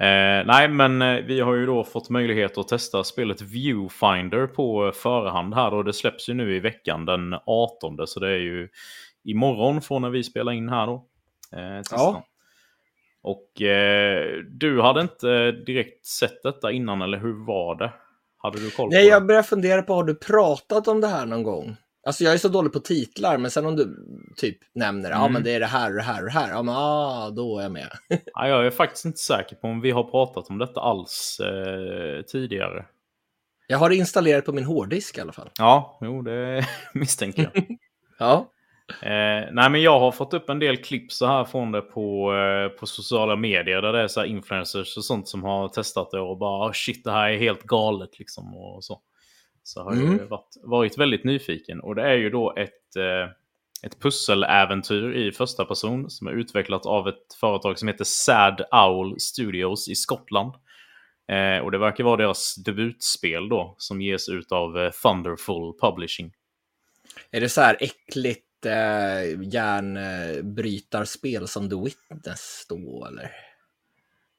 Eh, nej, men eh, vi har ju då fått möjlighet att testa spelet Viewfinder på eh, förhand här och det släpps ju nu i veckan den 18. Så det är ju imorgon från när vi spelar in här då. Eh. Ja. Och eh, du hade inte direkt sett detta innan, eller hur var det? Hade du koll på Nej, det? jag börjar fundera på, har du pratat om det här någon gång? Alltså jag är så dålig på titlar, men sen om du typ nämner, ja Mm. men det är det här och det här och det här, ja men ah, då är jag med. Ja, jag är faktiskt inte säker på om vi har pratat om detta alls eh, tidigare. Jag har det installerat på min hårddisk i alla fall. Ja, jo, det misstänker jag. Ja. Eh, nej, men jag har fått upp en del klipp så här från det på, eh, på sociala medier där det är så influencers och sånt som har testat det och bara "Ah, shit, det här är helt galet liksom och så. Så har jag Mm. ju varit, varit väldigt nyfiken och det är ju då ett, eh, ett pusseläventyr i första person som är utvecklat av ett företag som heter Sad Owl Studios i Skottland. Eh, och det verkar vara deras debutspel då, som ges ut av eh, Thunderful Publishing. Är det så här äckligt eh, järnbrytarspel som The Witness då, eller?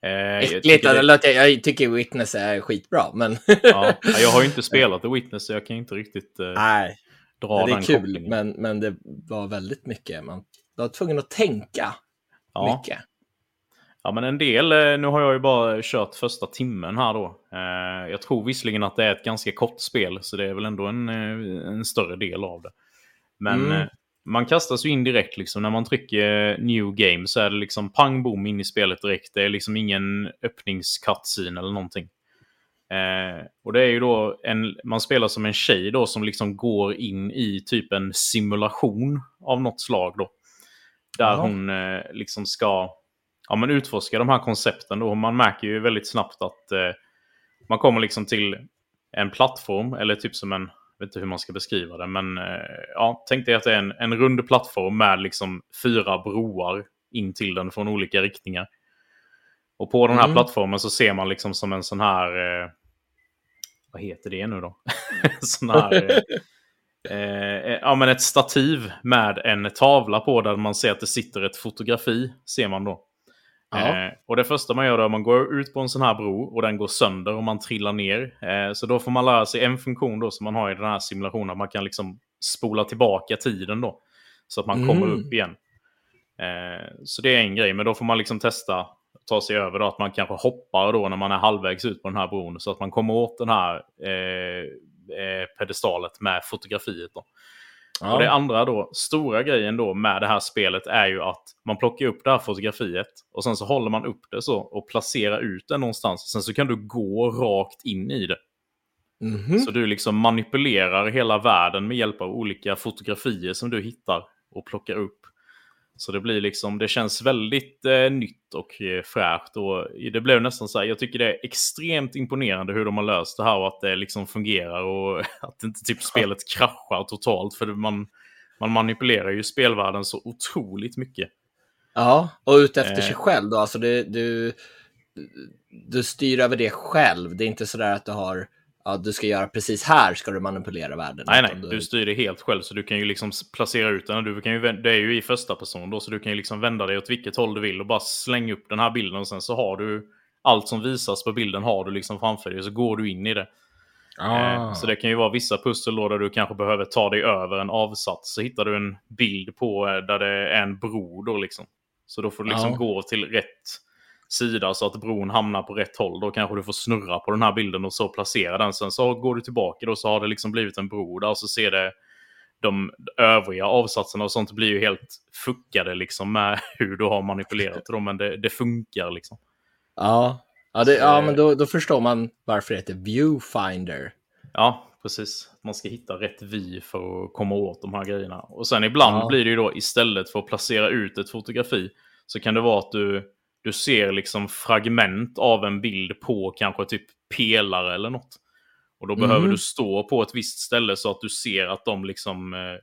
Eh, jag, tycker det, jag, jag tycker Witness är skitbra, men ja, jag har ju inte spelat The Witness så jag kan inte riktigt eh, nej, dra det är den kul, kopplingen. men, men det var väldigt mycket. Man var tvungen att tänka ja. mycket. ja, men en del, eh, nu har jag ju bara kört första timmen här då. Eh, jag tror visserligen att det är ett ganska kort spel, så det är väl ändå en, eh, en större del av det. Men Mm. Man kastas ju in direkt liksom. När man trycker new game så är det liksom pang bom in i spelet direkt. Det är liksom ingen öppningscutscene eller någonting. Eh, och det är ju då en, man spelar som en tjej då som liksom går in i typ en simulation av något slag då. Där Jaha. hon eh, liksom ska ja, men utforska de här koncepten då. Man märker ju väldigt snabbt att eh, man kommer liksom till en plattform, eller typ som en, vet inte hur man ska beskriva det, men eh, ja, tänk dig att det är en, en rund plattform med liksom fyra broar in till den från olika riktningar. Och på den här Mm. plattformen så ser man liksom som en sån här, eh, vad heter det nu då? sån här, eh, eh, ja men ett stativ med en tavla på där man ser att det sitter ett fotografi, ser man då. Eh, och det första man gör då är att man går ut på en sån här bro och den går sönder och man trillar ner. Eh, så då får man lära sig en funktion då som man har i den här simulationen. att Man kan liksom spola tillbaka tiden då. Så att man kommer Mm. upp igen. Eh, så det är en grej, men då får man liksom testa ta sig över då, att man kanske hoppar då när man är halvvägs ut på den här bron så att man kommer åt den här eh, eh, pedestalet med fotografiet. Då. Ja. Och det andra då, stora grejen då med det här spelet är ju att man plockar upp det här fotografiet och sen så håller man upp det så och placerar ut det någonstans. Sen så kan du gå rakt in i det. Mhm. Så du liksom manipulerar hela världen med hjälp av olika fotografier som du hittar och plockar upp. Så det blir liksom, det känns väldigt eh, nytt och eh, fräscht. Och det blev nästan så här, jag tycker det är extremt imponerande hur de har löst det här och att det liksom fungerar och att inte typ spelet kraschar totalt. För man, man manipulerar ju spelvärlden så otroligt mycket. Ja, och ut efter Eh. sig själv då. Alltså det, du, du styr över det själv. Det är inte sådär att du har ja, du ska göra precis här ska du manipulera världen. Nej, nej, Utan du styr det helt själv så du kan ju liksom placera ut den. Du kan ju, det är ju i första person då, så du kan ju liksom vända dig åt vilket håll du vill och bara slänga upp den här bilden och sen så har du allt som visas på bilden har du liksom framför dig och så går du in i det. Ah. Eh, Så det kan ju vara vissa pussel då där du kanske behöver ta dig över en avsats. Så hittar du en bild på eh, där det är en bro då liksom. Så då får du liksom Ja. gå till rätt sida så att bron hamnar på rätt håll. Då kanske du får snurra på den här bilden och så placera den. Sen så går du tillbaka då så har det liksom blivit en bro där och så ser det de övriga avsatserna och sånt blir ju helt fuckade liksom med hur du har manipulerat dem. Men det, det funkar liksom. Ja, ja, det, Så- ja men då, då förstår man varför det heter Viewfinder. Ja, precis. Man ska hitta rätt vy för att komma åt de här grejerna. Och sen ibland Ja. blir det ju då istället för att placera ut ett fotografi så kan det vara att du, du ser liksom fragment av en bild på kanske typ pelare eller något. Och då behöver Mhm. du stå på ett visst ställe så att du ser att de liksom eh,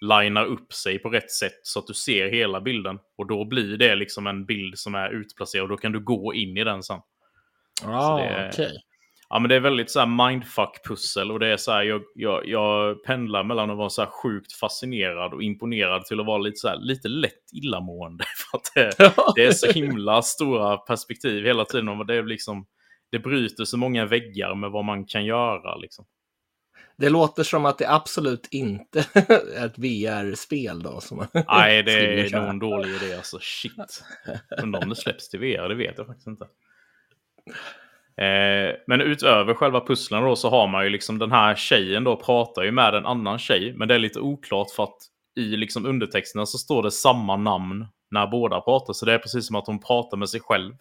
linar upp sig på rätt sätt så att du ser hela bilden. Och då blir det liksom en bild som är utplacerad och då kan du gå in i den sen. Ja, det okej. Ja, men det är väldigt så här mindfuck-pussel och det är så här, jag, jag, jag pendlar mellan att vara så sjukt fascinerad och imponerad till att vara lite så här, lite lätt illamående. För att det, det är så himla stora perspektiv hela tiden och det är liksom, det bryter så många väggar med vad man kan göra liksom. Det låter som att det absolut inte är ett VR-spel då. Som Nej, det är nog en dålig idé alltså. Shit. Undrar om det släpps till VR, det vet jag faktiskt inte. Eh, men utöver själva pusslen då så har man ju liksom den här tjejen då pratar ju med en annan tjej. Men det är lite oklart för att i liksom undertexterna så står det samma namn när båda pratar. Så det är precis som att hon pratar med sig själv.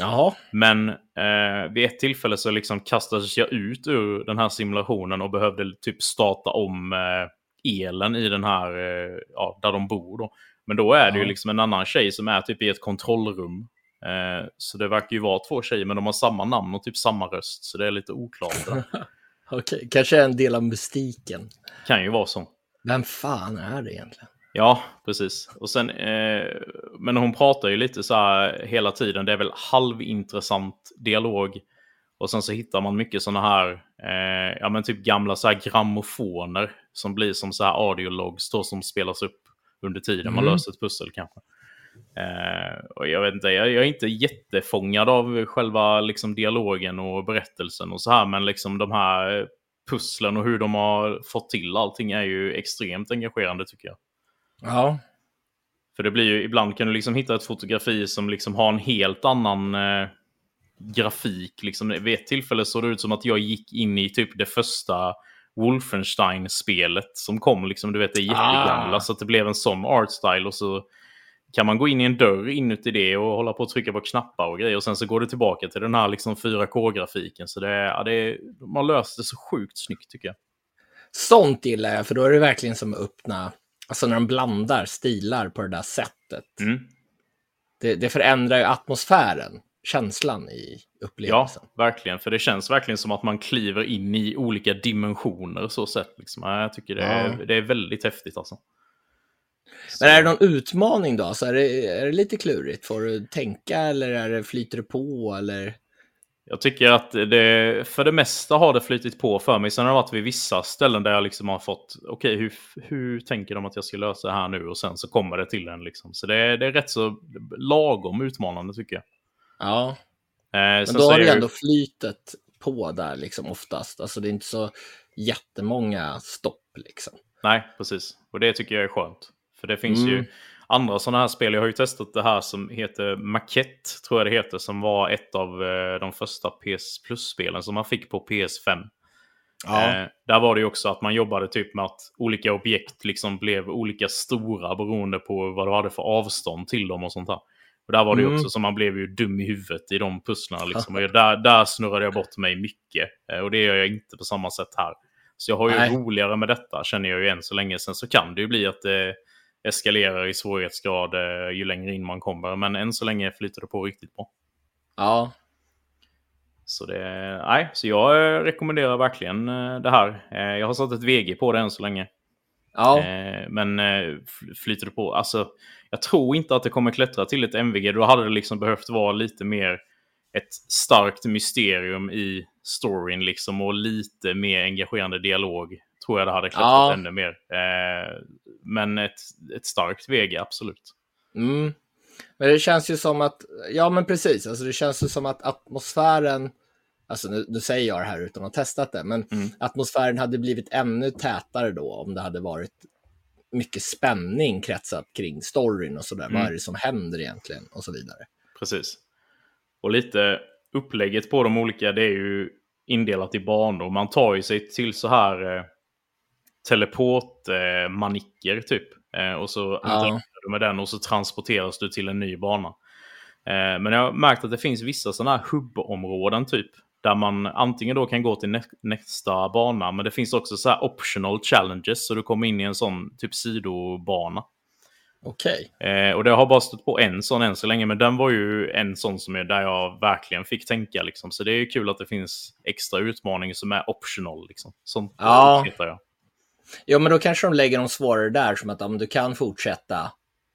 Jaha, Men eh, vid ett tillfälle så liksom kastades jag ut ur den här simulationen och behövde typ starta om eh, elen i den här, eh, ja, där de bor då. Men då är det ju Ja. liksom en annan tjej som är typ i ett kontrollrum. Eh, så det verkar ju vara två tjejer, men de har samma namn och typ samma röst. Så det är lite oklart. okej. Kanske en del av mystiken. kan ju vara så. Vem fan är det egentligen? Ja, precis. Och sen, eh, men hon pratar ju lite så här hela tiden. Det är väl halvintressant dialog. Och sen så hittar man mycket sådana här, eh, ja men typ gamla så här grammofoner som blir som så här audiologs då som spelas upp under tiden man Mm. löser ett pussel kanske. Eh, och jag vet inte, jag, jag är inte jättefångad av själva liksom dialogen och berättelsen och så här, men liksom de här pusslen och hur de har fått till allting är ju extremt engagerande tycker jag. Ja, För det blir ju, ibland kan du liksom hitta ett fotografi som liksom har en helt annan eh, grafik. Liksom. Vid ett tillfälle såg det ut som att jag gick in i typ det första Wolfenstein-spelet som kom. Liksom, du vet, det är jättegamla. Ah. Så att det blev en sån art style. Och så kan man gå in i en dörr inuti det och hålla på och trycka på knappar och grejer. Och sen så går det tillbaka till den här liksom 4K-grafiken. Så det, ja, det, de har löst det så sjukt snyggt tycker jag. sånt gillar jag, för då är det verkligen som att öppna, alltså när de blandar stilar på det där sättet. Mm. Det, det förändrar ju atmosfären, känslan i Ja, upplevelsen. verkligen. För det känns verkligen som att man kliver in i olika dimensioner så sett. Liksom. Ja, Jag tycker det är, Ja. det är väldigt häftigt alltså. Men är det någon utmaning då? Så är, det, är det lite klurigt? Får du tänka eller är det, flyter det på? Eller? Jag tycker att det, för det mesta har det flytit på för mig. Sen har det varit vid vissa ställen där jag liksom har fått, okej, hur, hur tänker de att jag ska lösa det här nu? Och sen så kommer det till en liksom. Så det, är- det är rätt så lagom utmanande tycker jag. Ja, Eh, men då har du ändå flytet på där liksom oftast. Alltså det är inte så jättemånga stopp liksom. Nej, precis. Och det tycker jag är skönt. För det finns Mm. ju andra sådana här spel. Jag har ju testat det här som heter Maquette, tror jag det heter, som var ett av eh, de första PS Plus-spelen som man fick på PS5. Eh, där var det ju också att man jobbade typ med att olika objekt liksom blev olika stora beroende på vad du hade för avstånd till dem och sånt där. Och där var det Mm. också som man blev ju dum i huvudet i de pusslarna. Liksom. Och där, där snurrade jag bort mig mycket. Eh, och det gör jag inte på samma sätt här. Så jag har ju Nej. roligare med detta känner jag ju än så länge. Sen så kan det ju bli att det eskalerar i svårighetsgrad eh, ju längre in man kommer. Men än så länge flyter det på riktigt bra. Ja, Så, det, nej, så jag eh, rekommenderar verkligen eh, det här. Jag har satt ett VG på det än så länge. ja. Men fl- flyter det på, alltså jag tror inte att det kommer klättra till ett MVG. Då hade det liksom behövt vara lite mer ett starkt mysterium i storyn liksom och lite mer engagerande dialog tror jag det hade klättrat Ja. ännu mer. Eh, men ett, ett starkt VG, absolut. Mm. Men det känns ju som att, ja men precis, alltså det känns ju som att atmosfären, alltså nu, nu säger jag det här utan att ha testat det, men Mm. atmosfären hade blivit ännu tätare då om det hade varit mycket spänning kretsat kring storyn och sådär. Mm. Vad är det som händer egentligen och så vidare. Precis. Och lite upplägget på de olika, det är ju indelat i banor. Man tar ju sig till så här eh, teleportmanicker typ. Eh, och så interagerar du med den och så transporteras du till en ny bana. Eh, men jag har märkt att det finns vissa sådana här hubbområden typ. Där man antingen då kan gå till nä nästa bana, men det finns också så här optional challenges. Så du kommer in i en sån typ sidobana. Okej. Eh, och det har bara stått på en sån än så länge, men den var ju en sån som är där jag verkligen fick tänka. Liksom. Så det är ju kul att det finns extra utmaningar som är optional. Liksom. Sånt Ja. jag. Ja, men då kanske de lägger dem svårare där, som att men du kan fortsätta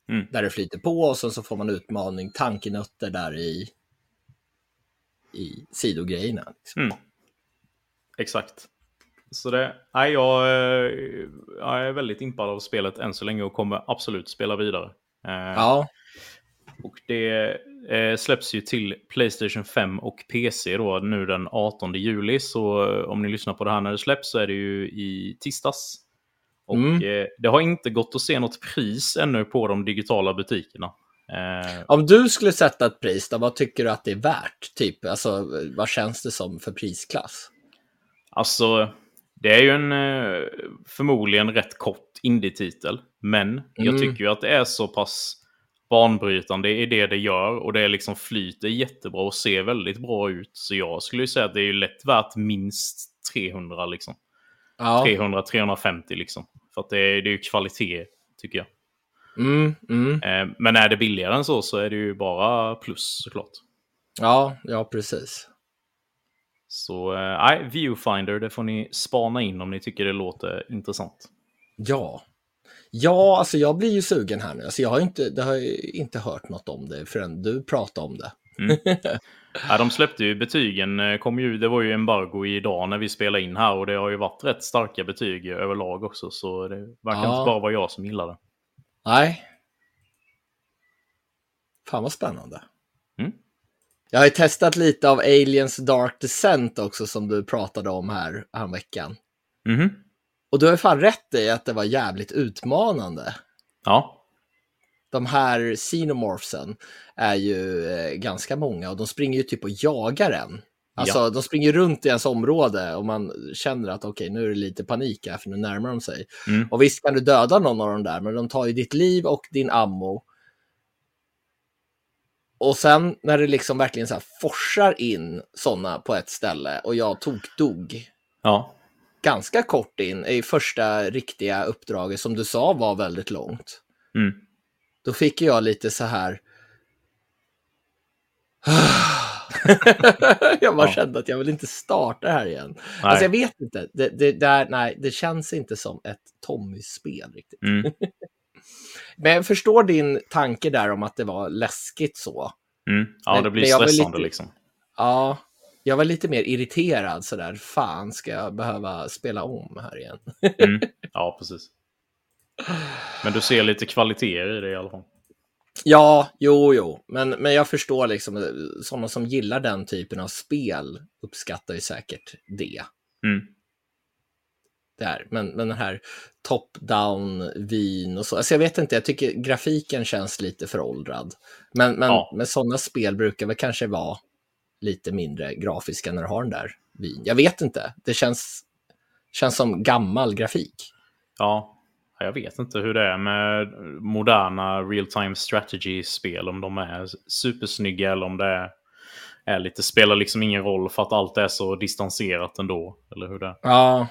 Mm. där det flyter på och sen så får man utmaning, tankenötter där i, i sidogrejerna. Liksom. Mm. Exakt. Så det, nej, jag, eh, jag är väldigt impad av spelet än så länge och kommer absolut spela vidare. Eh, Ja, Och det eh, släpps ju till Playstation 5 och PC då nu den 18 juli. Så eh, om ni lyssnar på det här när det släpps så är det ju i tisdags. Och Mm. eh, det har inte gått att se något pris ännu på de digitala butikerna. Eh, Om du skulle sätta ett pris, då, vad tycker du att det är värt? Typ, alltså, vad känns det som för prisklass? alltså, det är ju en eh, förmodligen rätt kort indie-titel. Men jag Mm. tycker ju att det är så pass banbrytande i det det gör. Och det är liksom flyter jättebra och ser väldigt bra ut. Så jag skulle säga att det är lätt värt minst 300 liksom. Ja, 300-350 liksom. För att det är, det är ju kvalitet, tycker jag. mm, mm. Eh, men är det billigare än så så är det ju bara plus såklart. ja, ja precis. Så eh, nej, Viewfinder, det får ni spana in om ni tycker det låter intressant. Ja. Ja, alltså jag blir ju sugen här nu. Alltså jag har inte, det har ju inte hört något om det förrän du pratade om det. Ja, de släppte ju betygen, eh, kom ju, det var ju embargo idag när vi spelade in här och det har ju varit rätt starka betyg överlag också. Så det verkar Ja. inte bara vara jag som gillar det. Nej. Fan vad spännande. Mm. Jag har ju testat lite av Aliens Dark Descent också som du pratade om här veckan. Mhm. Och du har ju fan rätt i att det var jävligt utmanande. Ja, De här xenomorphsen är ju eh, ganska många och de springer ju typ och jagar en. Alltså de springer runt i ens område och man känner att okej nu är det lite panik här för nu närmar de sig. Mm. Och visst kan du döda någon av dem där men de tar ju ditt liv och din ammo. Och sen när det liksom verkligen så här forsar in sådana på ett ställe och jag tog dog ja, ganska kort in i första riktiga uppdraget som du sa var väldigt långt. mm. Då fick jag lite så här. jag bara Ja. kände att jag vill inte starta här igen. nej. Alltså jag vet inte. Det, det, där, nej, det känns inte som ett Tommy-spel riktigt. Mm. Men jag förstår din tanke där om att det var läskigt så. Mm. Ja, Men- det blir stressande lite- liksom. Ja, jag var lite mer irriterad sådär. Fan, ska jag behöva spela om här igen? Mm. Ja, precis. Men du ser lite kvaliteter i det i alla fall. Ja, jo, jo, men, men jag förstår liksom, eh, sådana som gillar den typen av spel uppskattar ju säkert det. Mm. Där. Men, men den här top-down vin och så, alltså jag vet inte, jag tycker grafiken känns lite föråldrad. Men, men, Ja. men sådana spel brukar väl kanske vara lite mindre grafiska när du har den där vin. Jag vet inte, det känns, känns som gammal grafik. Ja, jag vet inte hur det är med moderna real-time strategy-spel. Om de är supersnygga eller om det är, är lite, spelar liksom ingen roll för att allt är så distanserat ändå. Eller hur det är. Ja,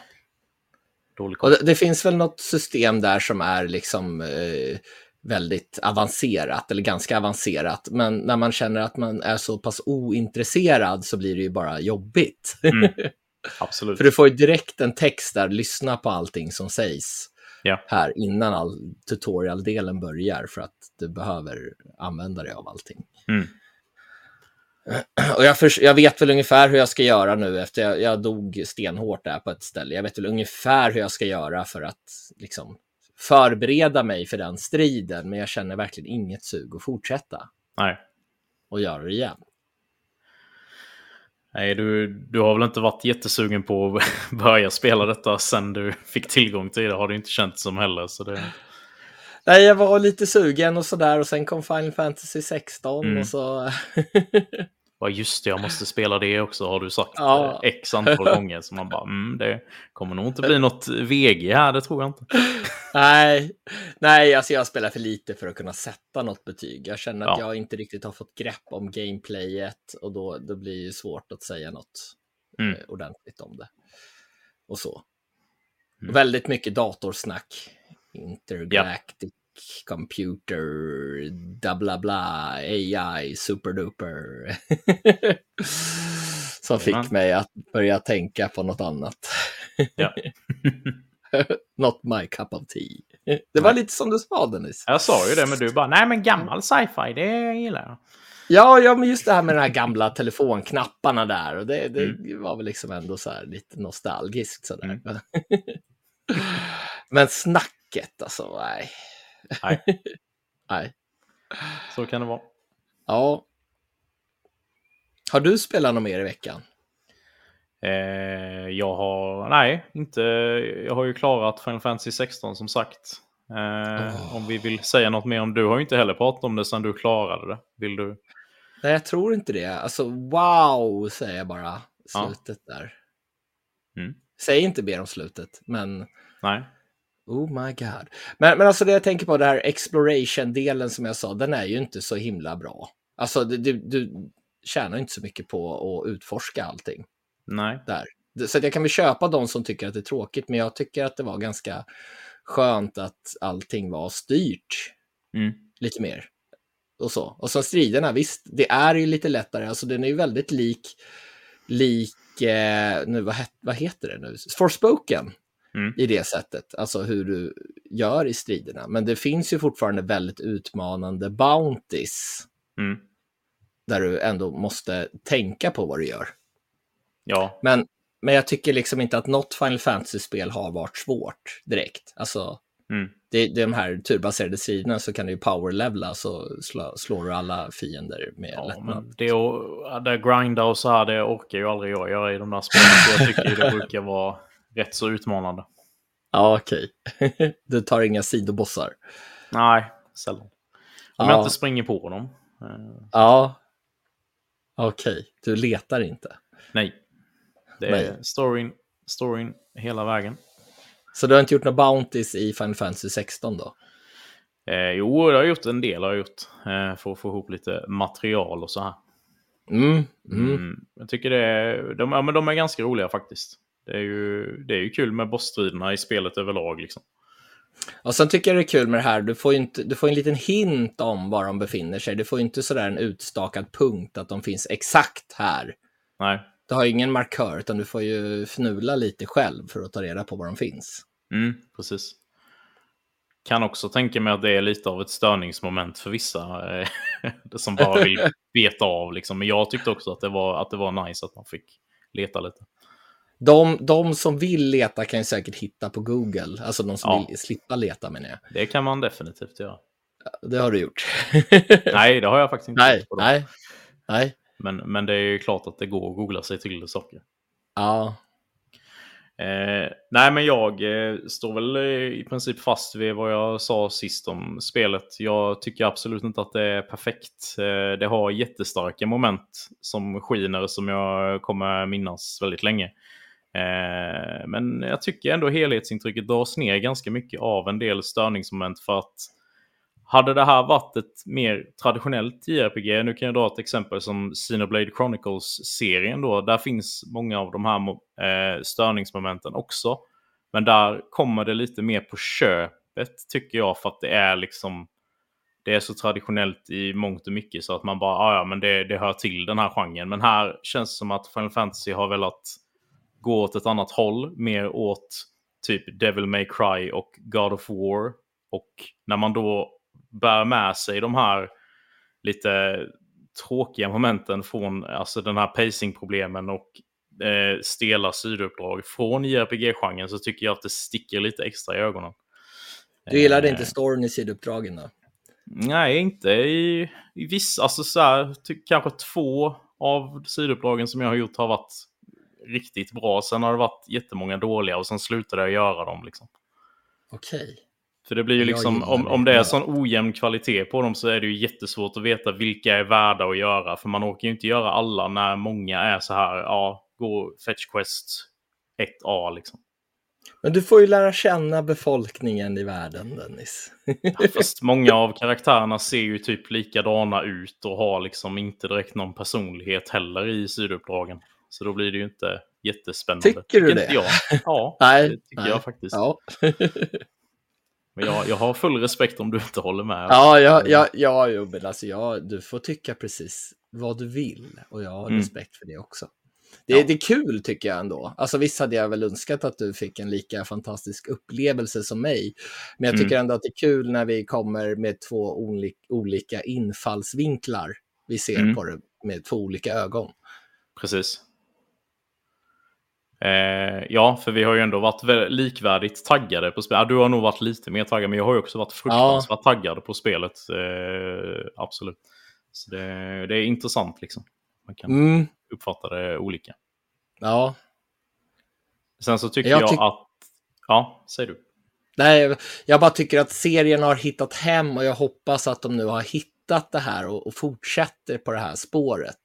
Dålig det, det finns väl något system där som är liksom eh, väldigt avancerat, eller ganska avancerat. Men när man känner att man är så pass ointresserad så blir det ju bara jobbigt. Mm. Absolut. För du får ju direkt en text där, lyssna på allting som sägs Ja. här innan all tutorial-delen börjar för att du behöver använda dig av allting. Mm. Och jag, för, jag vet väl ungefär hur jag ska göra nu efter jag, jag dog stenhårt där på ett ställe. Jag vet väl ungefär hur jag ska göra för att liksom förbereda mig för den striden, men jag känner verkligen inget sug att fortsätta. Nej. Och göra det igen. Nej, du, du har väl inte varit jättesugen på att börja spela detta sen du fick tillgång till det, har du inte känt som heller. Så det... Nej, jag var lite sugen och sådär och sen kom Final Fantasy 16 mm. och så... Ja, just det, jag måste spela det också har du sagt ja. Eh, x antal gånger. Så man bara, mm, det kommer nog inte bli något VG här, det tror jag inte. Nej, nej alltså jag spelar för lite för att kunna sätta något betyg. Jag känner att ja. jag inte riktigt har fått grepp om gameplayet och då, då blir det svårt att säga något mm. eh, ordentligt om det. Och så. Mm. väldigt mycket datorsnack. Intergalactic computer, bla bla bla, AI, superduper. Som fick mig att börja tänka på något annat. Ja. Not my cup of tea. Det var nej. lite som du sa Dennis. Jag sa ju det, men du bara, nej men gammal sci-fi, det gillar jag. Ja, ja, men just det här med de här gamla telefonknapparna där. Och det, det mm. var väl liksom ändå så här lite nostalgiskt sådär. Mm. men snacket alltså, nej. Nej. Nej. Så kan det vara. Ja. Har du spelat något mer i veckan? Eh, jag har, nej, inte. Jag har ju klarat Final Fantasy 16 som sagt. Eh, oh. Om vi vill säga något mer om, du har ju inte heller pratat om det sedan du klarade det. Vill du? Nej, jag tror inte det. Alltså wow, säger jag bara. Slutet ja. där. Mm. Säg inte mer om slutet, men... Nej. Oh my god. Men, men alltså det jag tänker på, det här exploration-delen som jag sa, den är ju inte så himla bra. Alltså du, du, du tjänar inte så mycket på att utforska allting. Nej. Där. Så jag kan väl köpa de som tycker att det är tråkigt, men jag tycker att det var ganska skönt att allting var styrt mm. lite mer. Och så. Och så striderna, visst, det är ju lite lättare, alltså den är ju väldigt lik, lik, eh, nu vad, het, vad heter det nu, Forspoken mm. i det sättet, alltså hur du gör i striderna. Men det finns ju fortfarande väldigt utmanande bounties. Mm. Där du ändå måste tänka på vad du gör. Ja. Men, men jag tycker liksom inte att något Final Fantasy-spel har varit svårt direkt. Alltså, mm. det, det är de här turbaserade striderna så kan du ju power-levla så slå, slår du alla fiender med ja, lättnad. Det, och, det grinda och så här, det orkar ju aldrig jag göra i de där spelen. Jag tycker det brukar vara rätt så utmanande. Ja, okej. Okay. du tar inga sidobossar? Nej, sällan. Om ja. jag inte springer på dem. Ja. Okej, okay. du letar inte? Nej. Det är Nej. storyn, storyn hela vägen. Så du har inte gjort några bounties i Final Fantasy 16 då? Eh, jo, jag har gjort en del har jag gjort. Eh, för att få ihop lite material och så här. Mm, mm. Mm, jag tycker det de, ja, men de är ganska roliga faktiskt. Det är ju, det är ju kul med bossstriderna i spelet överlag. Liksom. Och sen tycker jag det är kul med det här, du får, inte, du får en liten hint om var de befinner sig. Du får inte sådär en utstakad punkt att de finns exakt här. Nej. Du har ingen markör, utan du får ju fnula lite själv för att ta reda på var de finns. Mm, precis. Kan också tänka mig att det är lite av ett störningsmoment för vissa eh, som bara vill veta av. Liksom. Men jag tyckte också att det, var, att det var nice att man fick leta lite. De, de som vill leta kan ju säkert hitta på Google, alltså de som ja. vill slippa leta menar jag. Det kan man definitivt göra. Det har du gjort. nej, det har jag faktiskt inte nej, gjort. Nej, nej. Men, men det är ju klart att det går att googla sig till saker. Ja. Eh, nej, men jag eh, står väl i princip fast vid vad jag sa sist om spelet. Jag tycker absolut inte att det är perfekt. Eh, det har jättestarka moment som skiner som jag kommer minnas väldigt länge. Eh, men jag tycker ändå helhetsintrycket dras ner ganska mycket av en del störningsmoment för att hade det här varit ett mer traditionellt JRPG, nu kan jag dra ett exempel som Xenoblade Chronicles-serien då, där finns många av de här eh, störningsmomenten också. Men där kommer det lite mer på köpet tycker jag för att det är liksom det är så traditionellt i mångt och mycket så att man bara, ah, ja men det, det hör till den här genren. Men här känns det som att Final Fantasy har velat gå åt ett annat håll, mer åt typ Devil May Cry och God of War. Och när man då bär med sig de här lite tråkiga momenten från alltså den här pacing-problemen och eh, stela sidouppdrag från JRPG-genren så tycker jag att det sticker lite extra i ögonen. Du gillade inte storyn i sidouppdragen då? Nej, inte i, i vissa, alltså så här, kanske två av sidouppdragen som jag har gjort har varit riktigt bra. Sen har det varit jättemånga dåliga och sen slutade jag göra dem. Liksom. Okej. Okay. För det blir ju liksom, om, om det är sån ojämn kvalitet på dem så är det ju jättesvårt att veta vilka är värda att göra. För man orkar ju inte göra alla när många är så här, ja, gå Fetch Quest 1A liksom. Men du får ju lära känna befolkningen i världen, Dennis. ja, fast många av karaktärerna ser ju typ likadana ut och har liksom inte direkt någon personlighet heller i sidouppdragen. Så då blir det ju inte jättespännande. Tycker, tycker du det? Jag. Ja, nej, det tycker nej. jag faktiskt. Ja. Men jag, jag har full respekt om du inte håller med. Ja, ja, ja, ja jo, men alltså, ja, du får tycka precis vad du vill och jag har Mm. respekt för det också. Det, Ja. det är kul tycker jag ändå. Alltså visst hade jag väl önskat att du fick en lika fantastisk upplevelse som mig. Men jag tycker Mm. ändå att det är kul när vi kommer med två oli- olika infallsvinklar. Vi ser Mm. på det med två olika ögon. Precis. Eh, ja, för vi har ju ändå varit vä- likvärdigt taggade på spelet. Ja, du har nog varit lite mer taggad, men jag har ju också varit fruktansvärt taggad på spelet. Eh, absolut. Så det, det är intressant liksom. Man kan Mm, uppfatta det olika. ja, Sen så tycker Jag jag, tyck- att... Ja, säg du. Nej, jag bara tycker att serien har hittat hem och jag hoppas att de nu har hittat det här och, och fortsätter på det här spåret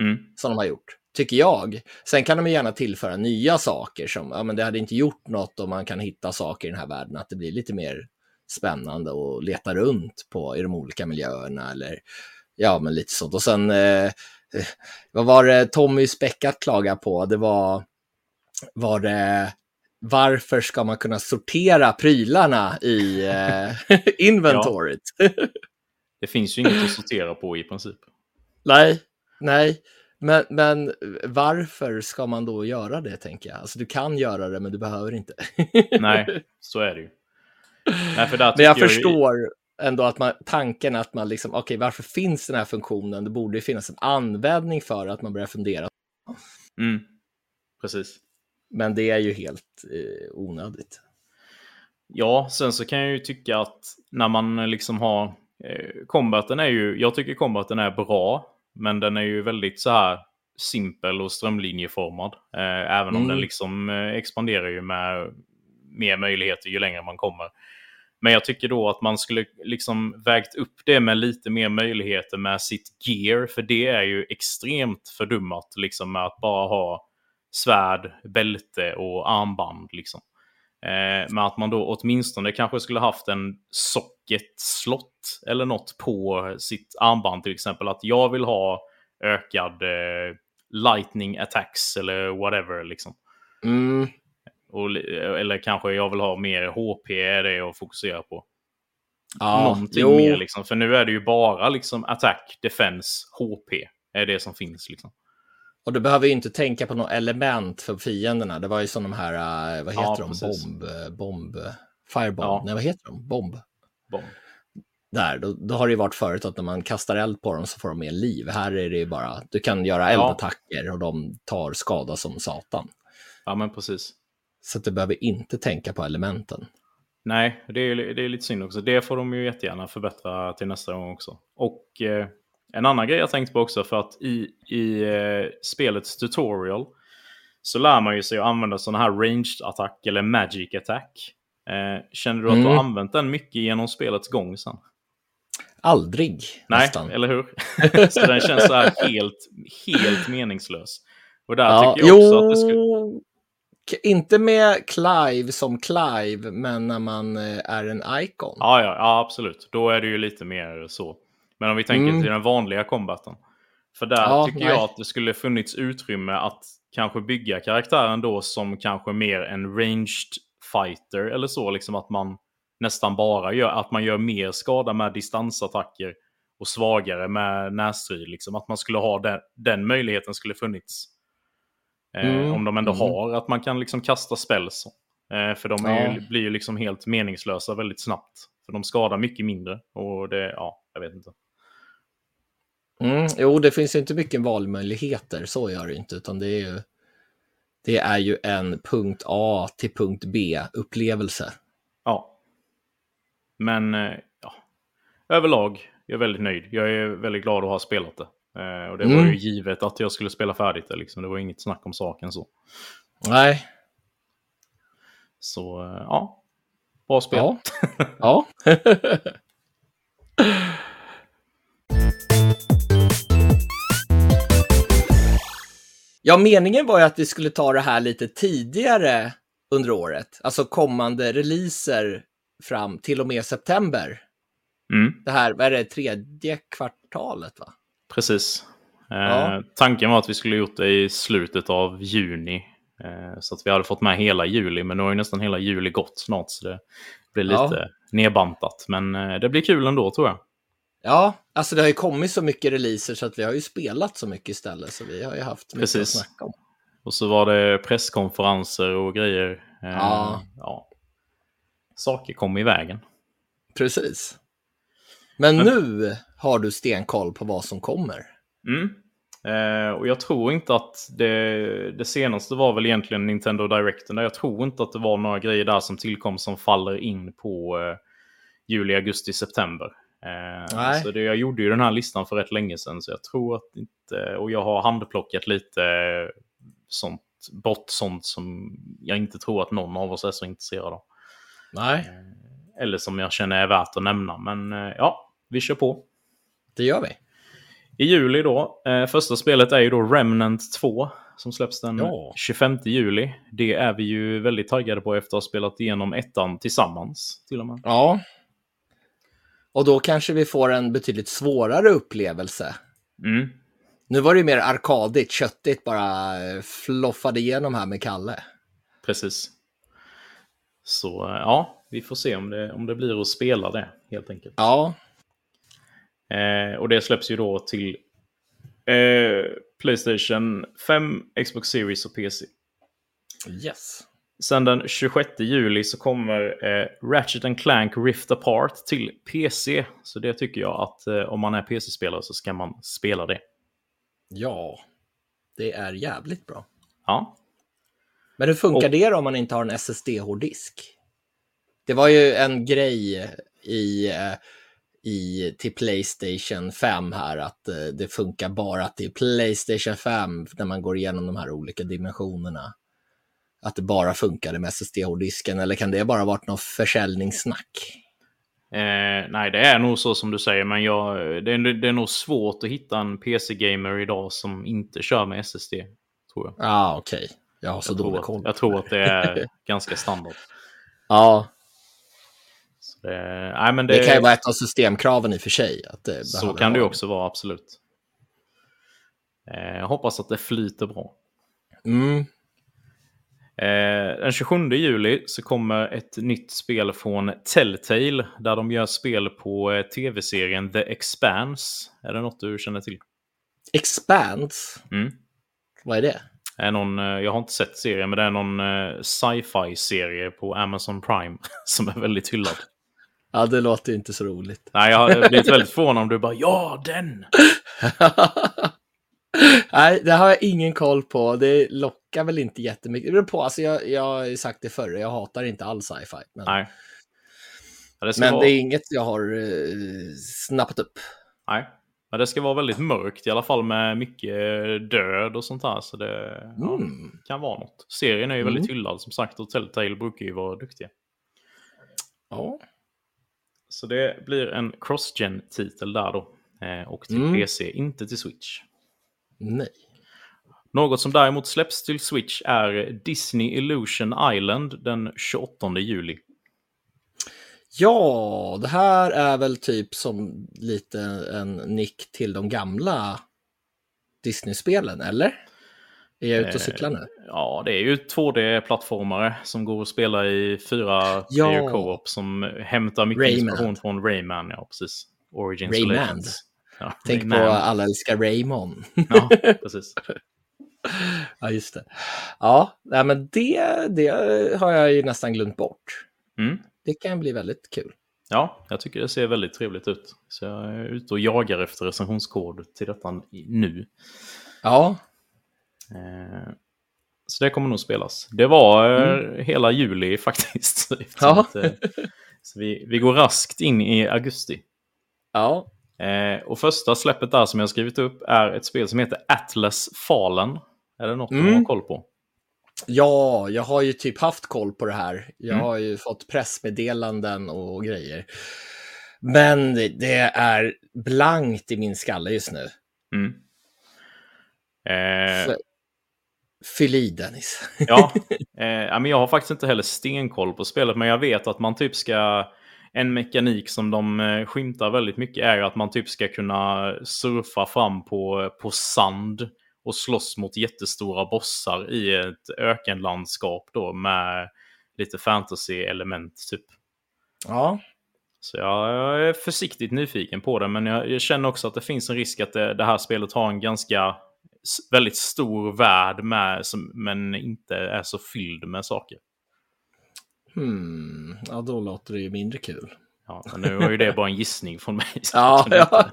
Mm. som de har gjort, tycker jag. Sen kan de gärna tillföra nya saker som, ja men det hade inte gjort något om man kan hitta saker i den här världen, att det blir lite mer spännande och leta runt på i de olika miljöerna eller ja, men lite sånt. Och sen, eh, eh, vad var det Tommy Späckat klagade på? Det var, var det varför ska man kunna sortera prylarna i eh, inventoryt? Det finns ju inget att sortera på i princip. nej, nej. Men, men varför ska man då göra det, tänker jag? Alltså, du kan göra det, men du behöver inte. Nej, så är det ju. Nej, för men jag ju- förstår ändå att man, tanken att man liksom, okej, varför finns den här funktionen? Det borde ju finnas en användning för att man börjar fundera. Mm. Precis. Men det är ju helt eh, onödigt. Ja, sen så kan jag ju tycka att när man liksom har... Eh, combaten är ju... Jag tycker combaten är bra, men den är ju väldigt så här simpel och strömlinjeformad. Eh, även om Mm. den liksom eh, expanderar ju med mer möjligheter ju längre man kommer. Men jag tycker då att man skulle liksom vägt upp det med lite mer möjligheter med sitt gear, för det är ju extremt fördummat liksom med att bara ha svärd, bälte och armband liksom. Eh, men att man då åtminstone kanske skulle haft en socket-slott eller något på sitt armband till exempel. Att jag vill ha ökad eh, lightning attacks eller whatever liksom. Mm, Och, li- eller kanske jag vill ha mer HP, är det jag fokuserar på. ja, Någonting jo. mer liksom. För nu är det ju bara liksom attack, defense, HP. Är det som finns liksom. Och du behöver ju inte tänka på något element för fienderna. Det var ju som de här, eh, vad heter Ja, de, precis. bomb, eh, bomb, firebomb, Ja. nej vad heter de, bomb. Bomb. Där, då, då har det ju varit förut att när man kastar eld på dem så får de mer liv. Här är det ju bara, du kan göra Ja. eldattacker och de tar skada som satan. Ja, men precis. Så du behöver inte tänka på elementen. Nej, det är, det är lite synd också. Det får de ju jättegärna förbättra till nästa gång också. Och eh, en annan grej jag tänkt på också för att i, i eh, spelets tutorial så lär man ju sig att använda sådana här ranged attack eller magic attack. Eh, känner du att du Mm. har använt den mycket genom spelets gång sen? Aldrig, Nej, nästan. eller hur? så den känns så här helt, helt meningslös. Och där Ja, tycker jag också jo, att det skulle... inte med Clive som Clive, men när man eh, är en icon. Ja, ja, ja, absolut. Då är det ju lite mer så. Men om vi tänker Mm. till den vanliga combaten. För där Ja, tycker nej. jag att det skulle funnits utrymme att kanske bygga karaktären då som kanske mer en ranged fighter eller så. Liksom att man nästan bara gör, att man gör mer skada med distansattacker och svagare med närstrid. Liksom. Att man skulle ha den, den möjligheten skulle funnits. Eh, Mm, Om de ändå mm. har att man kan liksom kasta spells. Eh, för de är ju, Ja. blir ju liksom helt meningslösa väldigt snabbt. För de skadar mycket mindre. Och det, ja, jag vet inte. Mm, jo, det finns ju inte mycket valmöjligheter, så gör det inte, utan det är ju, det är ju en punkt A till punkt B-upplevelse. Ja. Men eh, ja, överlag, jag är väldigt nöjd. Jag är väldigt glad att ha spelat det. Eh, och det var Mm. ju givet att jag skulle spela färdigt det, liksom. det var inget snack om saken så. Nej, Så eh, ja, bra spel. ja. ja. Ja, meningen var ju att vi skulle ta det här lite tidigare under året, alltså kommande releaser fram till och med september. Mm, Det här, vad är det, tredje kvartalet va? precis. Eh, Ja. Tanken var att vi skulle gjort det i slutet av juni. Eh, så att vi hade fått med hela juli, men nu har ju nästan hela juli gått snart. Så det blir lite Ja. nedbantat. Men eh, det blir kul ändå tror jag. Ja, alltså det har ju kommit så mycket releaser så att vi har ju spelat så mycket istället, så vi har ju haft mycket Precis. att snacka om. Och så var det presskonferenser och grejer. Eh, Ja. ja. Saker kom i vägen. Precis. Men, Men- nu har du stenkoll på vad som kommer. Mm. Eh, och jag tror inte att det, det senaste var väl egentligen Nintendo Directen. Där jag tror inte att det var några grejer där som tillkom som faller in på eh, juli, augusti, september. Eh, Nej. så det, jag gjorde ju den här listan för rätt länge sedan, så jag tror att inte... Och jag har handplockat lite eh, sånt, bort sånt som jag inte tror att någon av oss är så intresserad av. Nej, Eller som jag känner är värt att nämna. Men eh, ja, vi kör på. det gör vi. I juli då, eh, första spelet är ju då Remnant 2 som släpps den Ja. 25 juli. Det är vi ju väldigt taggade på efter att ha spelat igenom ettan tillsammans till och med. Ja. Och då kanske vi får en betydligt svårare upplevelse. Mm. Nu var det ju mer arkadigt, köttigt, bara eh, floffade igenom här med Kalle. Precis. Så eh, ja, vi får se om det, om det blir att spela det helt enkelt. Ja, Eh, och det släpps ju då till eh, Playstation 5, Xbox Series och PC. yes. Sen den 26 juli så kommer eh, Ratchet and Clank Rift Apart till PC. Så det tycker jag att eh, om man är PC-spelare så ska man spela det. Ja, det är jävligt bra. Ja, Men hur funkar Och- det då om man inte har en SSD-hårddisk? Det var ju en grej i, eh, i, till Playstation 5 här, att eh, det funkar bara till Playstation 5 när man går igenom de här olika dimensionerna. Att det bara funkade med SSD-hårddisken, eller kan det bara varit något försäljningssnack? eh, nej det är nog så som du säger, men jag, det, är, det är nog svårt att hitta en PC-gamer idag som inte kör med SSD. Tror jag. Ja, ah, okej. Jag har så Jag dålig koll. att, jag tror att det är ganska standard. Ja, det, nej, men det, det, kan ju vara ett av systemkraven i och för sig. Att det så kan det ju också vara, absolut. Eh, jag hoppas att det flyter bra. Mm, Eh, den 27 juli så kommer ett nytt spel från Telltale där de gör spel på eh, tv-serien The Expanse. Är det något du känner till? Expanse, Mm. vad är det? Är någon, eh, jag har inte sett serien, men det är någon eh, sci-fi-serie på Amazon Prime som är väldigt hyllad. Ja, det låter inte så roligt. Nej, jag har blivit väldigt förvånad om du bara ja, den! Nej, det har jag ingen koll på. Det lockar väl inte jättemycket. Det beror på, alltså jag, jag har ju sagt det förr, jag hatar inte all sci-fi. Men, Nej. Ja, det men vara... det är inget jag har eh, snappat upp. Nej. Men det ska vara väldigt mörkt i alla fall med mycket död och sånt där. Så det ja, Mm. kan vara något. Serien är ju väldigt Mm. hyllad som sagt och Telltale brukar ju vara duktiga. Ja. Så det blir en cross-gen-titel där då. Eh, och till Mm. PC, inte till Switch. Nej. Något som däremot släpps till Switch är Disney Illusion Island den 28 juli. Ja, det här är väl typ som lite en nick till de gamla Disney-spelen, eller? Är jag ute och Eh, cyklar nu? Ja, det är ju 2D-plattformare som går att spela i fyra Ja. player co-op som hämtar mycket Rayman. inspiration från Rayman. Ja, precis. Origins Rayman. Ja, Tänk på Rayman. alla älskar Raymond. Ja, precis. ja, just det. Ja, nej, men det, det har jag ju nästan glömt bort. Mm. Det kan bli väldigt kul. Ja, jag tycker det ser väldigt trevligt ut. Så jag är ute och jagar efter recensionskod till detta nu. Ja. Eh, så det kommer nog spelas. Det var eh, mm. hela juli faktiskt. Ja. Eh, så vi, vi går raskt in i augusti. Ja. Eh, och första släppet där som jag skrivit upp är ett spel som heter Atlas Fallen. Är det något mm. du har koll på? Ja, jag har ju typ haft koll på det här. Jag mm. har ju fått pressmeddelanden och grejer. Men det är blankt i min skalle just nu. Mm. Eh... Fyll i Dennis. ja, eh, men jag har faktiskt inte heller stenkoll på spelet, men jag vet att man typ ska... En mekanik som de eh, skymtar väldigt mycket är att man typ ska kunna surfa fram på, på sand och slåss mot jättestora bossar i ett ökenlandskap då med lite fantasy-element typ. Ja. Så jag är försiktigt nyfiken på det, men jag, jag känner också att det finns en risk att det, det, här spelet har en ganska väldigt stor värld med, som, men inte är så fylld med saker. Hmm, ja då låter det ju mindre kul. Ja, men nu var ju det bara en gissning från mig. ja, ja.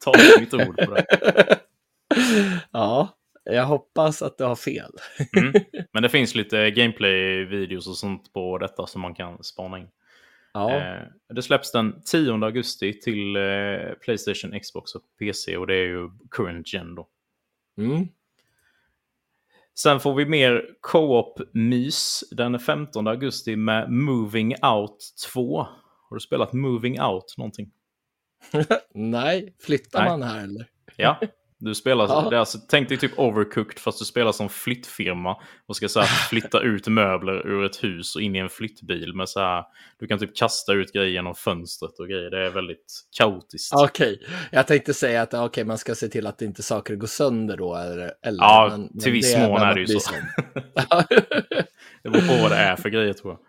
Ta mitt ord på det. ja, jag hoppas att du har fel. mm. Men det finns lite gameplay-videos och sånt på detta som man kan spana in. Ja. Eh, det släpps den 10 augusti till eh, Playstation, Xbox och PC och det är ju current gen då. Mm. Sen får vi mer co-op-mys den 15 augusti med Moving Out 2. Har du spelat Moving Out någonting? Nej, flyttar Nej. man här eller? Ja, Du spelar, ja. det är alltså, tänk dig typ overcooked fast du spelar som flyttfirma och ska så här, flytta ut möbler ur ett hus och in i en flyttbil med så här, du kan typ kasta ut grejer genom fönstret och grejer. Det är väldigt kaotiskt. Okej, okay. jag tänkte säga att okay, man ska se till att inte saker går sönder då. Eller, eller ja, men, till viss mån är det ju så. det beror på vad det är för grejer tror jag.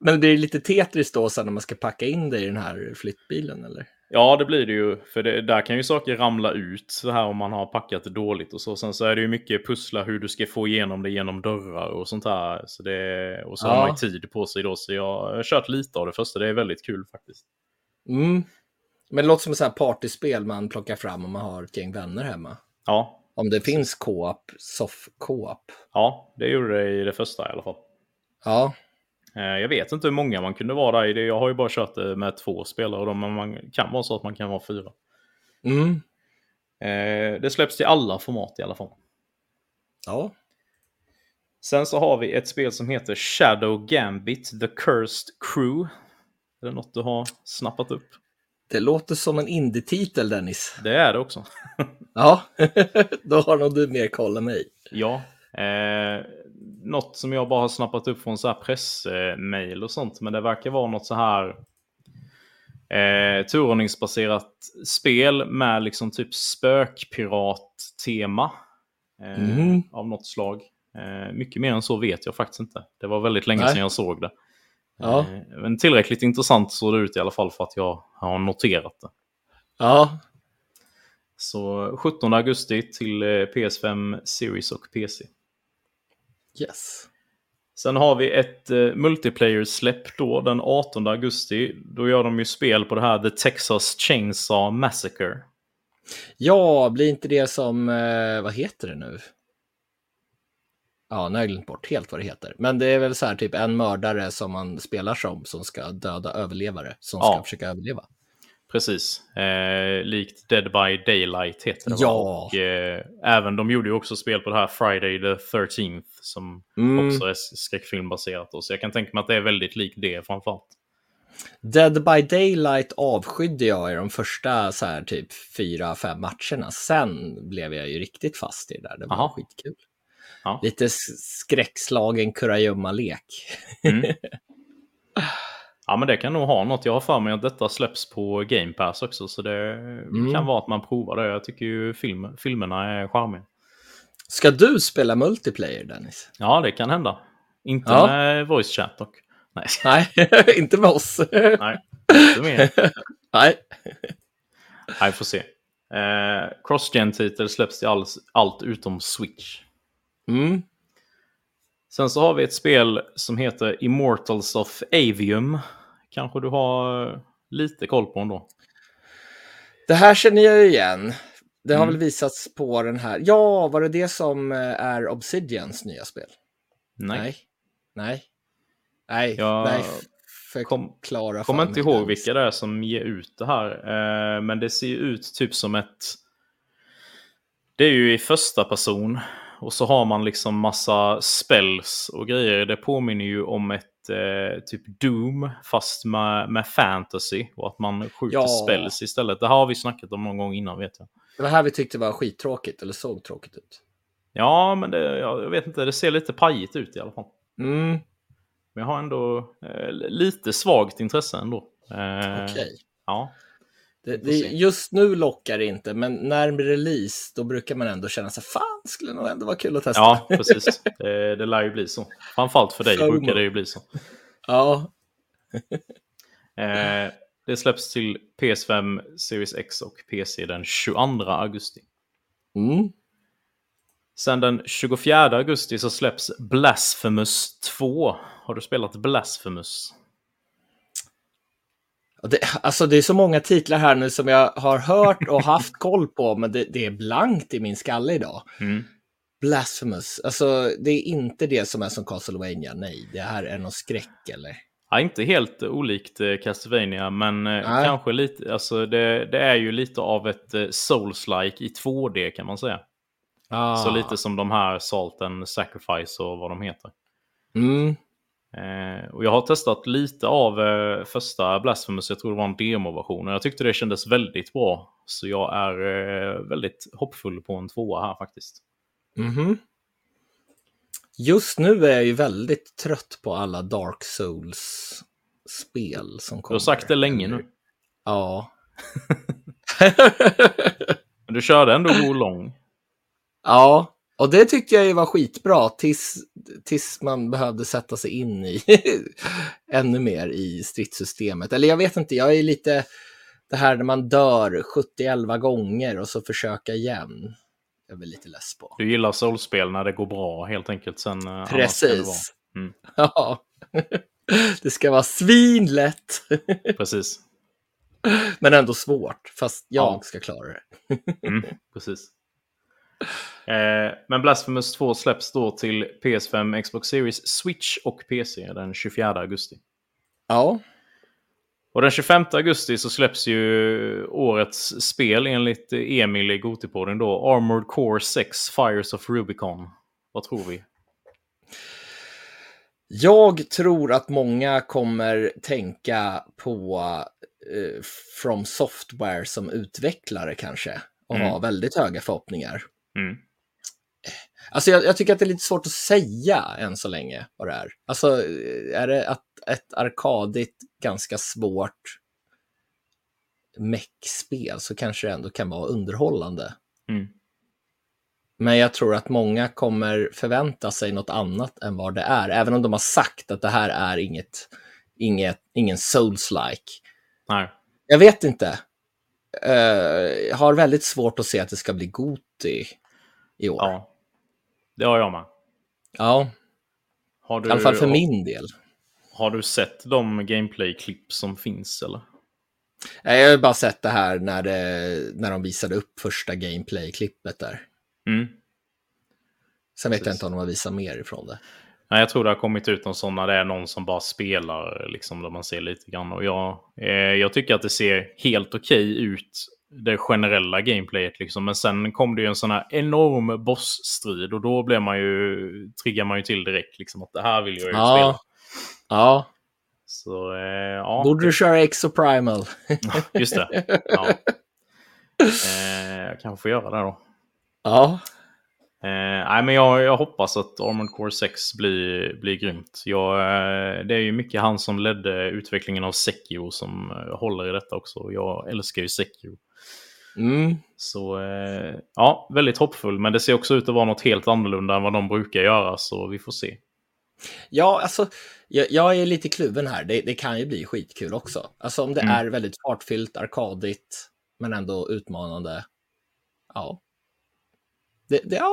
Men det är lite Tetris då sen när man ska packa in det i den här flyttbilen eller? Ja, det blir det ju. För det, där kan ju saker ramla ut så här om man har packat det dåligt och så. Sen så är det ju mycket pussla hur du ska få igenom det genom dörrar och sånt här. Så det, och så ja. har man ju tid på sig då. Så jag har kört lite av det första. Det är väldigt kul faktiskt. Mm. Men det låter som ett här partyspel man plockar fram om man har ett gäng vänner hemma. Ja. Om det finns co-op, soft co-op. Ja, det gjorde det i det första i alla fall. Ja. Eh, jag vet inte hur många man kunde vara där. Jag har ju bara kört det med två spelare, men man kan vara så att man kan vara fyra. Mm. Eh, det släpps till alla format i alla fall. Ja. Sen så har vi ett spel som heter Shadow Gambit, The Cursed Crew. Är det något du har snappat upp? Det låter som en indie-titel, Dennis. Det är det också. ja, då har nog du mer koll än mig. Ja, Eh, något som jag bara har snappat upp från så här pressmail och sånt. Men det verkar vara något så här eh, turordningsbaserat spel med liksom typ spökpirat-tema. Eh, mm. Av något slag. Eh, mycket mer än så vet jag faktiskt inte. Det var väldigt länge Nej. sedan jag såg det. Ja. Eh, men tillräckligt intressant såg det ut i alla fall för att jag har noterat det. Ja. Så 17 augusti till eh, PS5 Series och PC. Yes. Sen har vi ett uh, multiplayer-släpp då den 18 augusti. Då gör de ju spel på det här The Texas Chainsaw Massacre. Ja, blir inte det som, uh, vad heter det nu? Ja, nu har jag glömt bort helt vad det heter. Men det är väl så här typ en mördare som man spelar som, som ska döda överlevare, som ska försöka överleva. Precis. Eh, likt Dead by Daylight heter det. Ja. Och, eh, även de gjorde ju också spel på det här Friday the 13th som mm. också är skräckfilmbaserat. Så jag kan tänka mig att det är väldigt likt det framförallt. Dead by Daylight avskydde jag i de första så här, typ fyra, fem matcherna. Sen blev jag ju riktigt fast i det där. Det var Aha. skitkul. Ja. Lite skräckslagen kurragömma-lek. Mm. Ja men det kan nog ha något. Jag har för mig att detta släpps på Game Pass också. Så det mm. kan vara att man provar det. Jag tycker ju film, filmerna är charmiga. Ska du spela multiplayer Dennis? Ja det kan hända. Inte ja. med voice chat dock. Nej, Nej inte med oss. Nej, inte med. Nej. Nej, får se. Eh, Crossgen-titel släpps till all, allt utom Switch. Mm. Sen så har vi ett spel som heter Immortals of Avium kanske du har eh, lite koll på ändå. Det här känner jag igen. Det har Mm. väl visats på den här. Ja, var det det som eh, är Obsidians nya spel? Nej. Nej. Nej. Nej. Jag Nej. kom- Förklara Jag kommer inte ihåg den. vilka det är som ger ut det här. Eh, men det ser ju ut typ som ett... Det är ju i första person. Och så har man liksom massa spells och grejer. Det påminner ju om ett eh, typ Doom fast med, med fantasy. Och att man skjuter Ja. spells istället. Det här har vi snackat om någon gång innan vet jag. Det var här vi tyckte var skittråkigt, eller såg tråkigt ut. Ja, men det, jag vet inte. Det ser lite pajigt ut i alla fall. Mm, Men jag har ändå eh, lite svagt intresse ändå. Eh, okej. Ja. Det, det, just nu lockar det inte, men när blir release, då brukar man ändå känna sig fan, skulle nog ändå vara kul att testa. Ja, precis. Det, det lär ju bli så. Framförallt för dig brukar det ju bli så. ja. Eh, det släpps till PS5, Series X och PC den 22 augusti. Mm. Sen den 24 augusti så släpps Blasphemous 2. Har du spelat Blasphemous? Det, alltså det är så många titlar här nu som jag har hört och haft koll på, men det, det är blankt i min skalle idag. Mm. Blasphemous, alltså det är inte det som är som Castlevania, nej, det här är någon skräck eller? Ja, inte helt olikt eh, Castlevania, men eh, Nej. kanske lite. Alltså det, det är ju lite av ett eh, Souls-like i 2D kan man säga. Ah. Så lite som de här Salt and Sacrifice och vad de heter. Mm. Eh, och jag har testat lite av eh, första Blasphemous, jag tror det var en demoversion. Och jag tyckte det kändes väldigt bra. Så jag är eh, väldigt hoppfull på en tvåa här faktiskt. Mhm. Just nu är jag ju väldigt trött på alla Dark Souls-spel som Du kommer. har sagt det länge nu. Ja. Men du körde ändå Wo Long. ja, och det tyckte jag ju var skitbra tills, tills man behövde sätta sig in i ännu mer i stridssystemet. Eller jag vet inte, jag är lite det här när man dör 70-11 gånger och så försöka igen. Jag är väl lite less på. Du gillar Souls-spel när det går bra helt enkelt. Sen, eh, det Precis. Mm. Ja. Det ska vara svinlätt, Precis. men ändå svårt. Fast jag Ja. ska klara det. Mm, precis. Eh, men Blasphemous 2 släpps då till PS5, Xbox Series, Switch och PC den 24 augusti. Ja, Och den 25 augusti så släpps ju årets spel enligt Emil i Gotipodden då. Armored Core 6 Fires of Rubicon. Vad tror vi? jag tror att många kommer tänka på eh, From Software som utvecklare kanske. Och Mm. ha väldigt höga förhoppningar. Mm. Alltså jag, jag tycker att det är lite svårt att säga än så länge vad det är. Alltså är det att ett arkadigt, ganska svårt mech-spel så kanske det ändå kan vara underhållande. Mm. Men jag tror att många kommer förvänta sig något annat än vad det är. Även om de har sagt att det här är inget, inget ingen souls-like. Nej. Jag vet inte. Eh, jag har väldigt svårt att se att det ska bli Goti i år. Ja. Det har jag med. ja. Har du, I alla fall för min del. Har du sett de gameplay-klipp som finns eller? Nej, Jag har bara sett det här när, det, när de visade upp första gameplay-klippet där. Mm. Sen vet jag Precis. inte om de har visat mer ifrån det. Nej, jag tror det har kommit ut någon sån när det är någon som bara spelar, liksom, där man ser lite grann. Och jag, eh, jag tycker att det ser helt okej ut, det generella gameplayet. Liksom. Men sen kom det ju en sån här enorm bossstrid och då blev man ju, triggar man ju till direkt. Liksom, att det här vill jag ju spela. Ja. Ja, Så, eh, ja. borde du köra Exoprimal? Just det. Ja. Eh, jag kanske får göra det då. Ja. Eh, nej, men jag, jag hoppas att Armored Core 6 blir, blir grymt. Jag, eh, det är ju mycket han som ledde utvecklingen av Sekiro som eh, håller i detta också. Jag älskar ju Sekiro. Mm. Så eh, ja, väldigt hoppfull. Men det ser också ut att vara något helt annorlunda än vad de brukar göra. Så vi får se. Ja, alltså, jag, jag är lite kluven här. Det, det kan ju bli skitkul också. Alltså om det Mm. är väldigt fartfyllt, arkadigt, men ändå utmanande. Ja. Det, det, ja,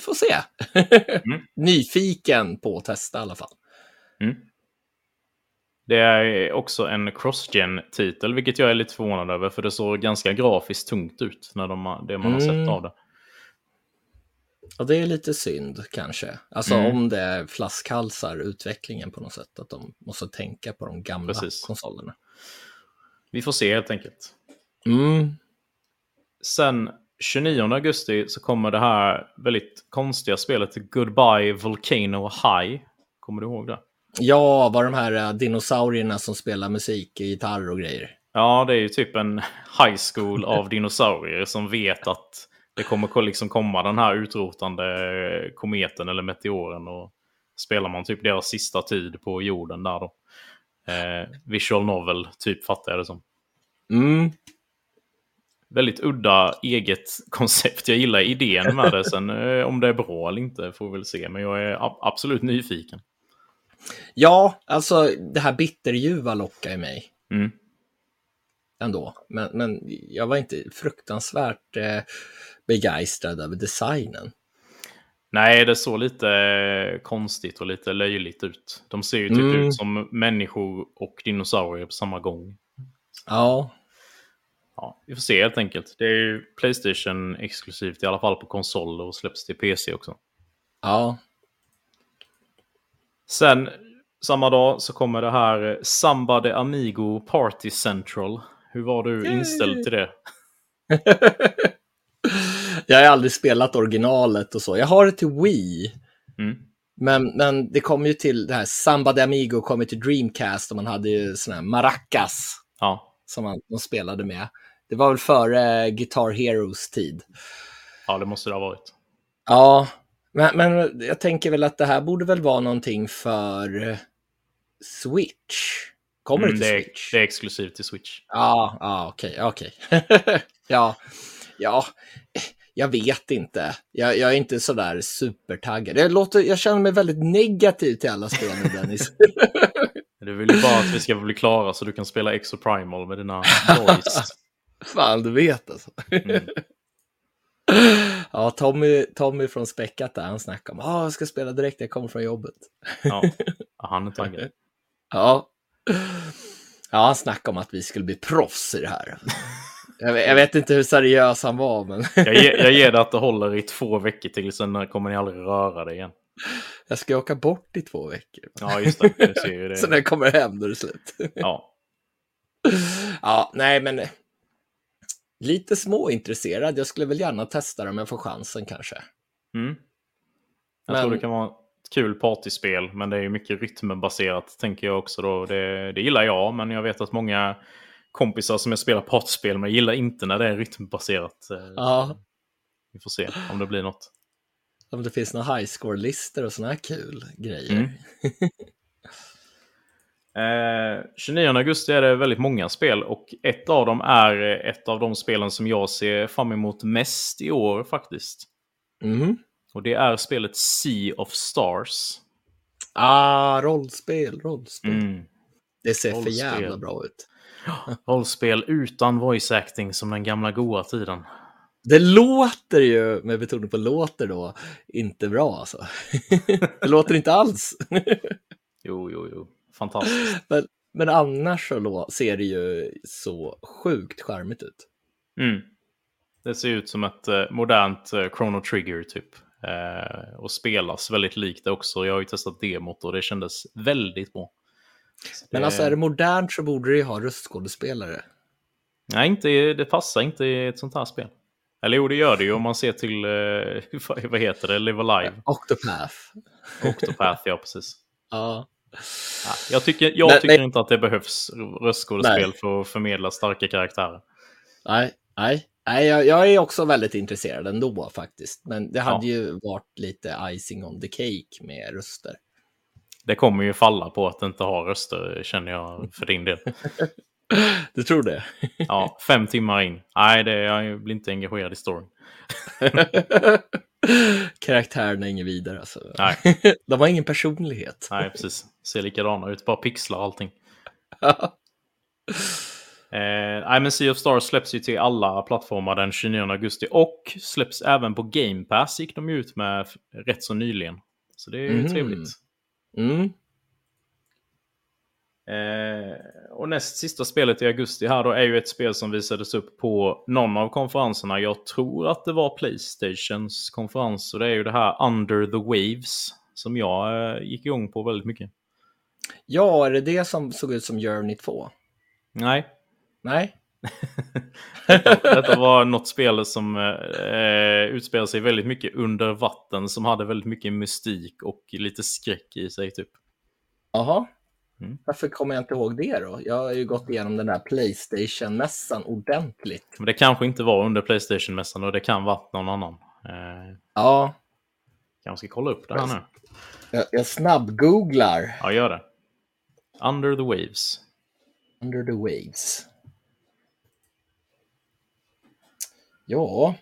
får se. Mm. Nyfiken på att testa i alla fall. Mm. Det är också en cross-gen-titel, vilket jag är lite förvånad över, för det såg ganska grafiskt tungt ut när de, det man har sett Mm. av det. Ja, det är lite synd kanske. Alltså Mm. om det flaskhalsar utvecklingen på något sätt, att de måste tänka på de gamla Precis. konsolerna. Vi får se helt enkelt. Mm. Sen 29 augusti så kommer det här väldigt konstiga spelet Goodbye Volcano High. Kommer du ihåg det? Ja, var de här eh, dinosaurierna som spelar musik, gitarr och grejer. Ja, det är ju typ en high school av dinosaurier som vet att det kommer liksom komma den här utrotande kometen eller meteoren och spelar man typ deras sista tid på jorden där då. Eh, visual novel, typ fattar jag det som. Mm. Väldigt udda eget koncept. Jag gillar idén med det. Sen eh, om det är bra eller inte får vi väl se. Men jag är absolut nyfiken. Ja, alltså det här bitterljuva lockar ju mig Mm. ändå. Men, men jag var inte fruktansvärt eh, begeistrad över designen. Nej, det såg lite eh, konstigt och lite löjligt ut. De ser ju typ Mm. ut som människor och dinosaurier på samma gång. Ja, Ja, vi får se helt enkelt. Det är ju Playstation exklusivt i alla fall på konsol och släpps till PC också. ja. Sen samma dag så kommer det här eh, Samba de Amigo Party Central. Hur var du Yay! inställd till det? jag har aldrig spelat originalet och så. Jag har det till Wii. Mm. Men, men det kom ju till det här Samba de Amigo kom ju till Dreamcast och man hade ju såna här maracas Ja, som man, de spelade med. Det var väl före Guitar Heroes tid. ja, det måste det ha varit. Ja, men, men jag tänker väl att det här borde väl vara någonting för Switch. Kommer Mm, det till det, är, Switch? det är exklusivt till Switch. Ja, ja, okej, okej. ja, ja, jag vet inte. Jag, jag är inte sådär supertaggad. Jag, låter, jag känner mig väldigt negativ till alla spel nu, Dennis. Du vill ju bara att vi ska bli klara så du kan spela Exo Primal med dina boys. Fan, du vet alltså. Mm. Ja, Tommy, Tommy från Späckat där, han snackar om att ah, jag ska spela direkt när jag kommer från jobbet. Ja, han är taggad. Ja. Ja, han snackade om att vi skulle bli proffs i det här. Jag vet, inte hur seriös han var, men Jag, ger, jag ger det att det håller i två veckor till, sen kommer ni aldrig röra det igen. jag ska åka bort i två veckor. Ja, just det. Du ser ju Så när det. jag kommer hem, då är det slut. Ja, Ja, nej, men lite småintresserad. Jag skulle väl gärna testa det om jag får chansen kanske. mm. Jag Men- tror det kan vara ett kul partyspel, men det är ju mycket rytmbaserat, tänker jag också. Då. Det, det gillar jag, men jag vet att många kompisar som jag spelar partyspel med gillar inte när det är rytmbaserat. Eh, Ja, Vi får se om det blir något. om det finns några high score-listor och sådana här kul grejer. Mm. Eh, 29 augusti är det väldigt många spel och ett av dem är ett av de spelen som jag ser fram emot mest i år faktiskt. Mhm. Och det är spelet Sea of Stars. Ah, rollspel, rollspel. Mm. Det ser för Rollspel. jävla bra ut. Rollspel utan voice acting som den gamla goa tiden. Det låter ju, med betoning på låter då, inte bra alltså. det låter inte alls. Jo, jo, jo. Fantastiskt. men, men annars så lå- ser det ju så sjukt charmigt ut. Mm. Det ser ut som ett eh, modernt eh, Chrono Trigger typ. Eh, och spelas väldigt likt det också. Jag har ju testat demot och det kändes väldigt bra. Så Men det- alltså är det modernt så borde det ju ha röstskådespelare. Nej, inte, det passar inte i ett sånt här spel. Eller jo, det gör det ju om man ser till, eh, vad- vad heter det, Live Alive. Octopath. Octopath, ja precis. Ja. Ja, jag tycker, jag Men- tycker inte att det behövs röstskådespel Nej. för att förmedla starka karaktärer. Nej, nej. nej jag, jag är också väldigt intresserad ändå faktiskt. Men det hade Ja. ju varit lite icing on the cake med röster. Det kommer ju falla på att inte ha röster, känner jag för din del. Du tror det? Ja, fem timmar in. Nej, det, jag blir inte engagerad i storyn. Karaktärerna är inget vidare alltså. Nej, De har ingen personlighet. nej precis. Ser likadana ut, bara pixlar allting. Eh, men Sea of Stars släpps ju till alla plattformar den 29 augusti och släpps även på Game Pass gick de ut med rätt så nyligen. Så det är ju Mhm. trevligt. Mm. Eh, och näst sista spelet i augusti här då är ju ett spel som visades upp på någon av konferenserna. Jag tror att det var Playstations konferens. Och det är ju det här Under the Waves. Som jag eh, gick igång på väldigt mycket. Ja, är det det som såg ut som Journey 2? Nej. Nej. Detta var något spel som eh, utspelar sig väldigt mycket under vatten. Som hade väldigt mycket mystik och lite skräck i sig typ. Jaha. Mm. Varför kommer jag inte ihåg det då? Jag har ju gått igenom den där Playstation-mässan ordentligt. Men det kanske inte var under Playstation-mässan och det kan varit någon annan. Eh, Ja, kanske ska kolla upp det här nu. jag, jag snabb-googlar Ja, gör det. Under the Waves. Under the Waves. Ja.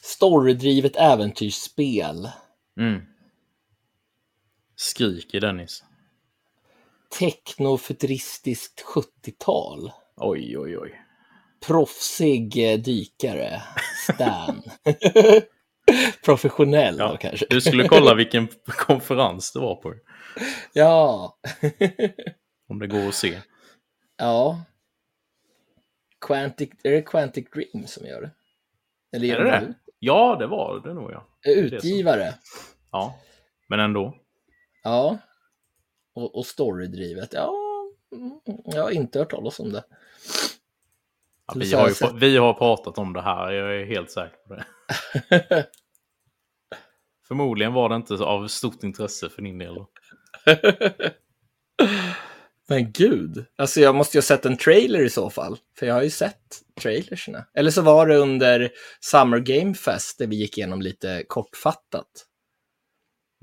Storydrivet äventyrsspel. Mm. Skriker Dennis. Technofuturistiskt 70-tal. Oj, oj, oj. Proffsig eh, dykare. Stan. Professionell Ja, då, kanske. Du skulle kolla vilken konferens det var på. Ja. Om det går att se. ja. Quantic, är det Quantic Dream som gör det? Eller ger Är det de det? ut- Ja, det var det nog ja. Utgivare. Ja, men ändå. Ja. Och, och storydrivet. Ja, mm, jag har inte hört talas om det. Ja, Det vi, har ju, pra- vi har pratat om det här, jag är helt säker på det. Förmodligen var det inte av stort intresse för din del. då. Men gud, alltså jag måste ju ha sett en trailer i så fall. För jag har ju sett trailersna. Eller så var det under Summer Game Fest där vi gick igenom lite kortfattat.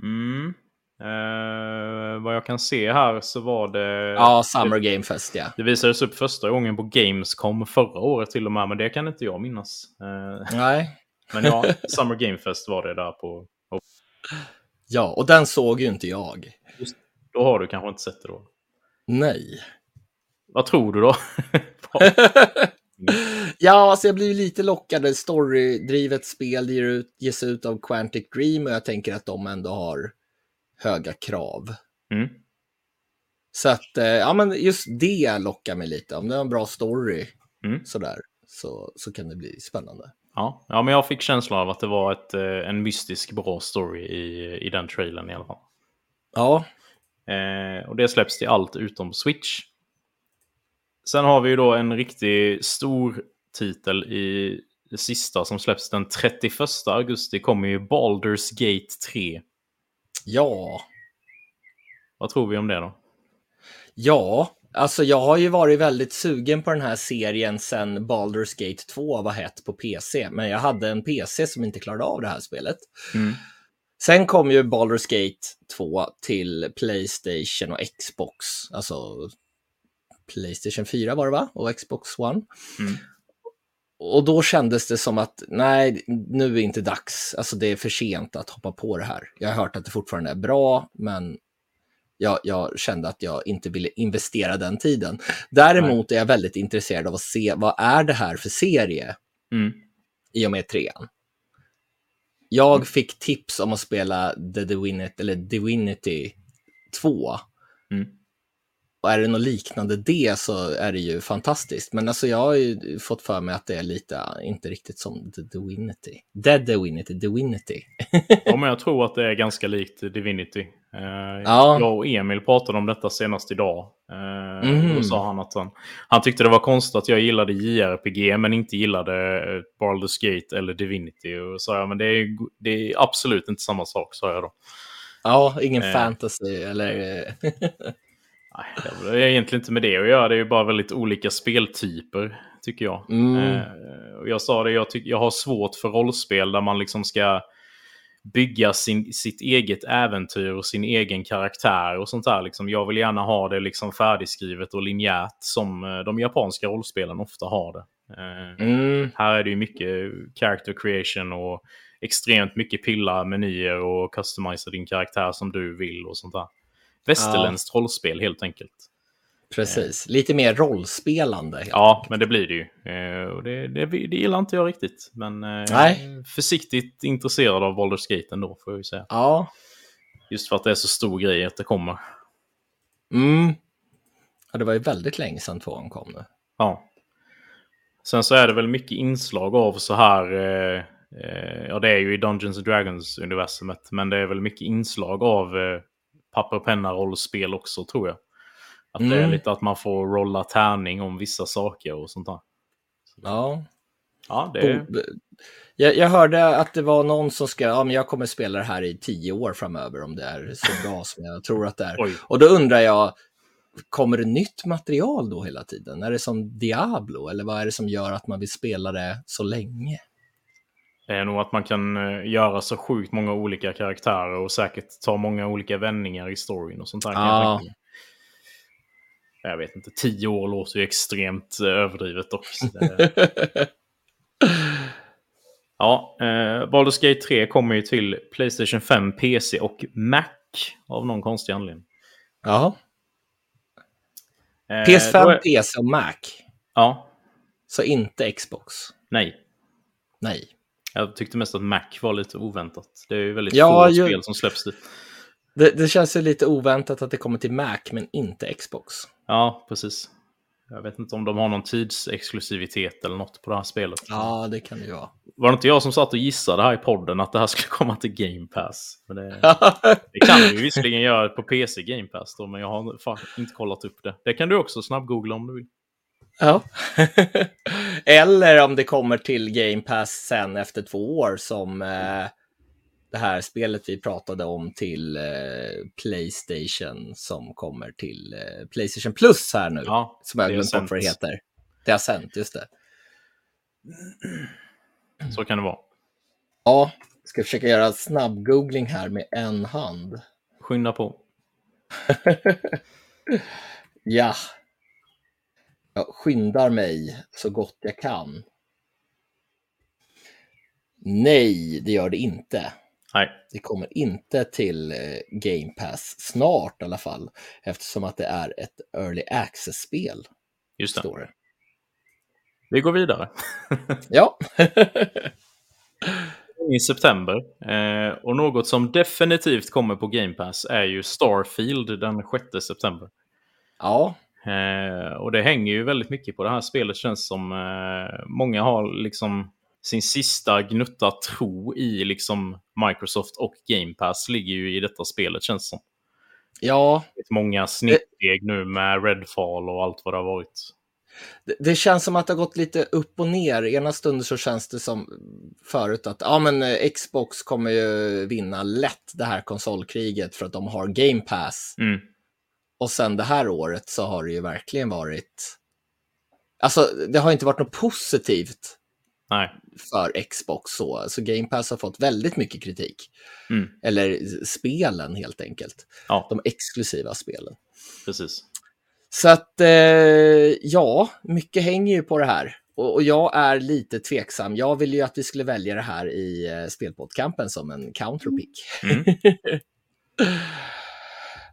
Mm. Eh, vad jag kan se här så var det... Ja, Summer Game Fest ja. Det visades upp första gången på Gamescom förra året till och med, men det kan inte jag minnas. Eh, Nej. men ja, Summer Game Fest var det där på... Ja, och den såg ju inte jag. Då har du kanske inte sett det då. Nej. Vad tror du då? Ja, alltså jag blir lite lockad. Storydrivet spel ger ut, ges ut av Quantic Dream och jag tänker att de ändå har höga krav. mm. Så att, eh, ja men just det lockar mig lite. Om det är en bra story Mm. sådär, så, så kan det bli spännande. Ja. ja, men jag fick känslan av att det var ett, eh, en mystisk bra story i, i den trailern i alla fall. Ja, Eh, och det släpps till allt utom Switch. Sen har vi ju då en riktigt stor titel i det sista som släpps den 31 augusti kommer ju Baldur's Gate 3. ja, Vad tror vi om det då? ja. Alltså jag har ju varit väldigt sugen på den här serien sedan Baldur's Gate 2 var hett på PC. Men jag hade en PC som inte klarade av det här spelet. Mm. Sen kom ju Baldur's Gate 2 till Playstation och Xbox. Alltså Playstation 4 var det va? Och Xbox One. Mm. Och då kändes det som att nej, nu är inte dags. Alltså det är för sent att hoppa på det här. Jag har hört att det fortfarande är bra, men jag, jag kände att jag inte ville investera den tiden. Däremot är jag väldigt intresserad av att se vad är det här för serie Mm. i och med trean. Jag fick tips om att spela The Divinity, eller Divinity 2. Mm. Och är det något liknande det så är det ju fantastiskt. Men alltså jag har ju fått för mig att det är lite, inte riktigt som The Divinity. Dead Divinity, Divinity. Ja, men jag tror att det är ganska likt Divinity. Eh, Ja. Jag och Emil pratade om detta senast idag. Eh, Mhm. Då sa han att han, han tyckte det var konstigt att jag gillade JRPG men inte gillade eh, Baldur's Gate eller Divinity. Och sa jag, men det är, det är absolut inte samma sak, sa jag då. Ja, ingen fantasy eller... Nej, det har egentligen inte med det att göra. Det är ju bara väldigt olika speltyper, tycker jag. Mm. Eh, och jag sa det, jag, tyck, jag har svårt för rollspel där man liksom ska bygga sin, sitt eget äventyr och sin egen karaktär och sånt där. Liksom, jag vill gärna ha det liksom färdigskrivet och linjärt som eh, de japanska rollspelen ofta har det. Eh, Mm. Här är det ju mycket character creation och extremt mycket pilla menyer och customisa din karaktär som du vill och sånt där. Västerländskt rollspel helt enkelt. Precis, lite mer rollspelande. Ja, men det blir det ju. Eh, och det, det, det gillar inte jag riktigt. Men eh, Nej. försiktigt intresserad av Baldur's Gate ändå, får jag ju säga. Ja. Just för att det är så stor grej att det kommer. Mm. Ja, det var ju väldigt länge sedan tvåan kom nu. Ja. Sen så är det väl mycket inslag av så här... Eh, eh, ja, det är ju i Dungeons and Dragons-universumet. Men det är väl mycket inslag av eh, papper och penna-rollspel också, tror jag. Att det är Mm. lite att man får rolla tärning om vissa saker och sånt där. Ja. Ja, det Jag, jag hörde att det var någon som ska, ja men jag kommer spela det här i tio år framöver om det är så bra som jag tror att det är. Oj. Och då undrar jag, kommer det nytt material då hela tiden? Är det som Diablo eller vad är det som gör att man vill spela det så länge? Det är nog att man kan eh, göra så sjukt många olika karaktärer och säkert ta många olika vändningar i storyn och sånt där. kan jag. Jag vet inte, tio år låter ju extremt eh, överdrivet dock. Ja, eh, Baldur's Gate 3 kommer ju till Playstation 5, PC och Mac av någon konstig anledning. Ja, Eh, PS5, då är- PC och Mac. Ja, Så inte Xbox. nej. Nej. Jag tyckte mest att Mac var lite oväntat. Det är ju väldigt Ja, få ju- spel som släpps dit. Det, det känns ju lite oväntat att det kommer till Mac men inte Xbox. Ja, precis. Jag vet inte om de har någon tidsexklusivitet eller något på det här spelet. Ja, det kan det ju vara. Var det inte jag som satt och gissade här i podden att det här skulle komma till Game Pass? Men det, det kan ju visserligen göra på PC Game Pass då, men jag har inte kollat upp det. Det kan du också snabbgoogla om du vill. Ja. Eller om det kommer till Game Pass sen efter två år som eh, det här spelet vi pratade om till eh, Playstation som kommer till eh, Playstation Plus här nu. Ja, som jag glömt bort vad det heter. Det har sänt, just det. Så kan det vara. Ja, ska försöka göra snabb-googling här med en hand. Skynda på. Ja. Jag skyndar mig så gott jag kan. Nej, det gör det inte. Nej, Det kommer inte till eh, Game Pass snart i alla fall, eftersom att det är ett Early Access-spel, just det. står det. Vi går vidare. Ja, I september. Eh, och något som definitivt kommer på Game Pass är ju Starfield den 6 september. ja, Eh, och det hänger ju väldigt mycket på det här spelet känns som. Eh, många har liksom sin sista gnutta tro i liksom Microsoft och Game Pass ligger ju i detta spelet känns som. ja. Många snittsteg nu med Redfall och allt vad det har varit. Det, det känns som att det har gått lite upp och ner. Ena stunden så känns det som förut att ja, men eh, Xbox kommer ju vinna lätt det här konsolkriget för att de har Game Pass. Mm. Och sen det här året så har det ju verkligen varit... Alltså, det har inte varit något positivt Nej. för Xbox så. Så Game Pass har fått väldigt mycket kritik. Mm. Eller spelen helt enkelt. Ja, De exklusiva spelen. precis. Så att, eh, ja, mycket hänger ju på det här. Och, och jag är lite tveksam. Jag ville ju att vi skulle välja det här i eh, spelpoddkampen som en counterpick. Mm.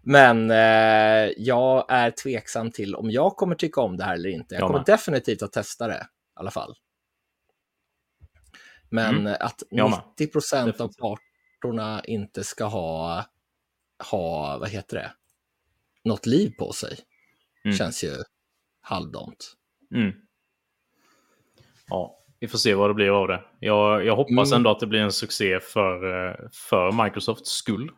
Men eh, jag är tveksam till om jag kommer tycka om det här eller inte. Jag kommer med. definitivt att testa det i alla fall. Men Mm. att Jag med. 90 procent av parterna inte ska ha, ha, vad heter det, något liv på sig. Mm. Känns ju halvdant. Mm. Ja, vi får se vad det blir av det. Jag, jag hoppas Mm. ändå att det blir en succé för, eh, för Microsofts skull.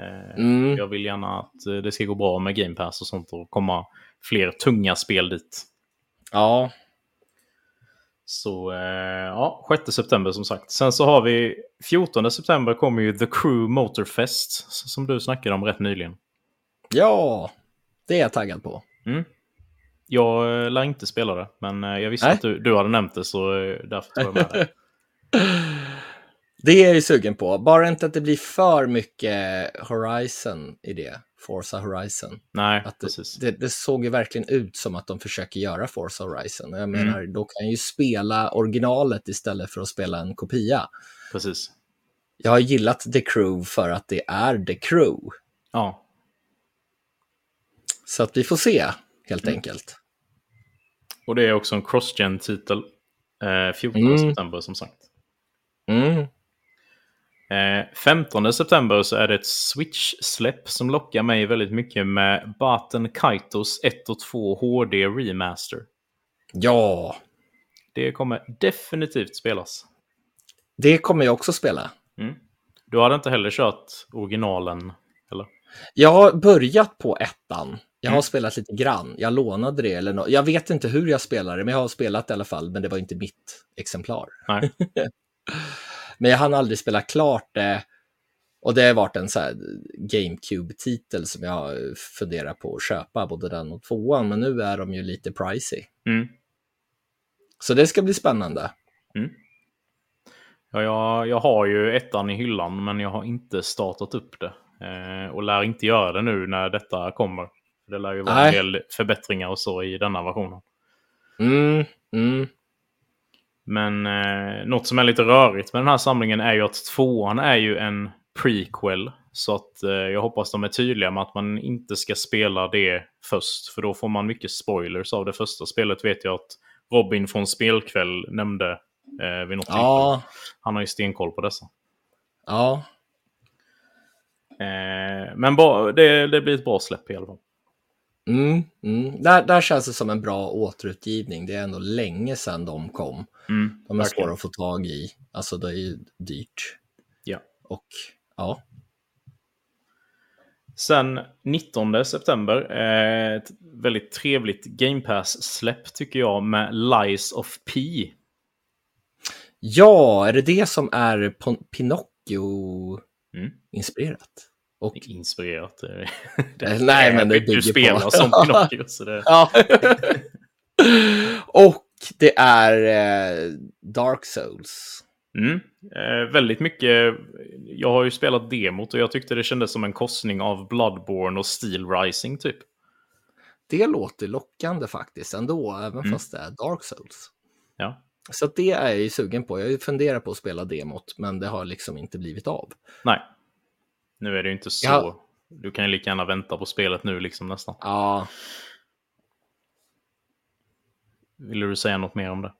Eh, Mm. Jag vill gärna att eh, det ska gå bra med Game Pass och sånt och komma fler tunga spel dit. Ja, Så eh, ja, 6 september som sagt. Sen så har vi 14 september kommer ju The Crew Motorfest som du snackade om rätt nyligen. ja, det är jag taggad på. Mm. Jag lär inte spela det, men jag visste Nej. att du, du hade nämnt det så därför tar jag med det. Det är jag ju sugen på. Bara inte att det blir för mycket Horizon i det. Forza Horizon. Nej, Att det, det, det såg ju verkligen ut som att de försöker göra Forza Horizon. Jag Mm. menar, då kan jag ju spela originalet istället för att spela en kopia. precis. Jag har gillat The Crew för att det är The Crew. Ja, Så att vi får se, helt Mm. enkelt. Och det är också en cross-gen-titel. Eh, 14 Mm. september som sagt. Mm. Eh, 15 september så är det ett Switch-släpp som lockar mig väldigt mycket med Baten Kaitos 1 och 2 HD Remaster. Ja, Det kommer definitivt spelas. det kommer jag också spela. Mm. Du hade inte heller kört originalen, eller? Jag har börjat på ettan. Jag har Mm. spelat lite grann. Jag lånade det eller något. Jag vet inte hur jag spelar det, men jag har spelat i alla fall. Men det var inte mitt exemplar. Nej. Men jag hann aldrig spela klart det. Och det har varit en så här GameCube-titel som jag funderar på att köpa, både den och tvåan. Men nu är de ju lite pricey. Mm. Så det ska bli spännande. Ja, jag, jag har ju ettan i hyllan, men jag har inte startat upp det. Eh, och lär inte göra det nu när detta kommer. Det lär ju vara Nej. en del förbättringar och så i denna versionen. Mm, mm. Men eh, något som är lite rörigt med den här samlingen är ju att tvåan är ju en prequel. Så att eh, jag hoppas de är tydliga med att man inte ska spela det först. För då får man mycket spoilers av det första spelet vet jag att Robin från Spelkväll nämnde eh, vid något tillfälle. Ja, Han har ju stenkoll på dessa. ja. Eh, men ba, det, det blir ett bra släpp i alla fall. Mm, mm. Där, där känns det som en bra återutgivning. Det är ändå länge sedan de kom. Mm, De är verkligen. svåra att få tag i. Alltså det är ju dyrt. Ja. Och ja, Sen 19 september, eh, ett väldigt trevligt Game Pass-släpp tycker jag med Lies of P. ja, är det det som är Pinocchio-inspirerat? Och, Inspirerat. eh, Eh, nej, men det Du bygger spelar på- som Pinocchio. Så det... ja. och det är eh, Dark Souls. Mm. Eh, väldigt mycket. Jag har ju spelat demot och jag tyckte det kändes som en korsning av Bloodborne och Steel Rising typ. Det låter lockande faktiskt ändå, även Mm. fast det är Dark Souls. Ja. Så det är jag ju sugen på. Jag funderar på att spela demot, men det har liksom inte blivit av. Nej. Nu är det ju inte så. Ja. Du kan ju lika gärna vänta på spelet nu liksom nästan. Ja, Vill du säga något mer om det?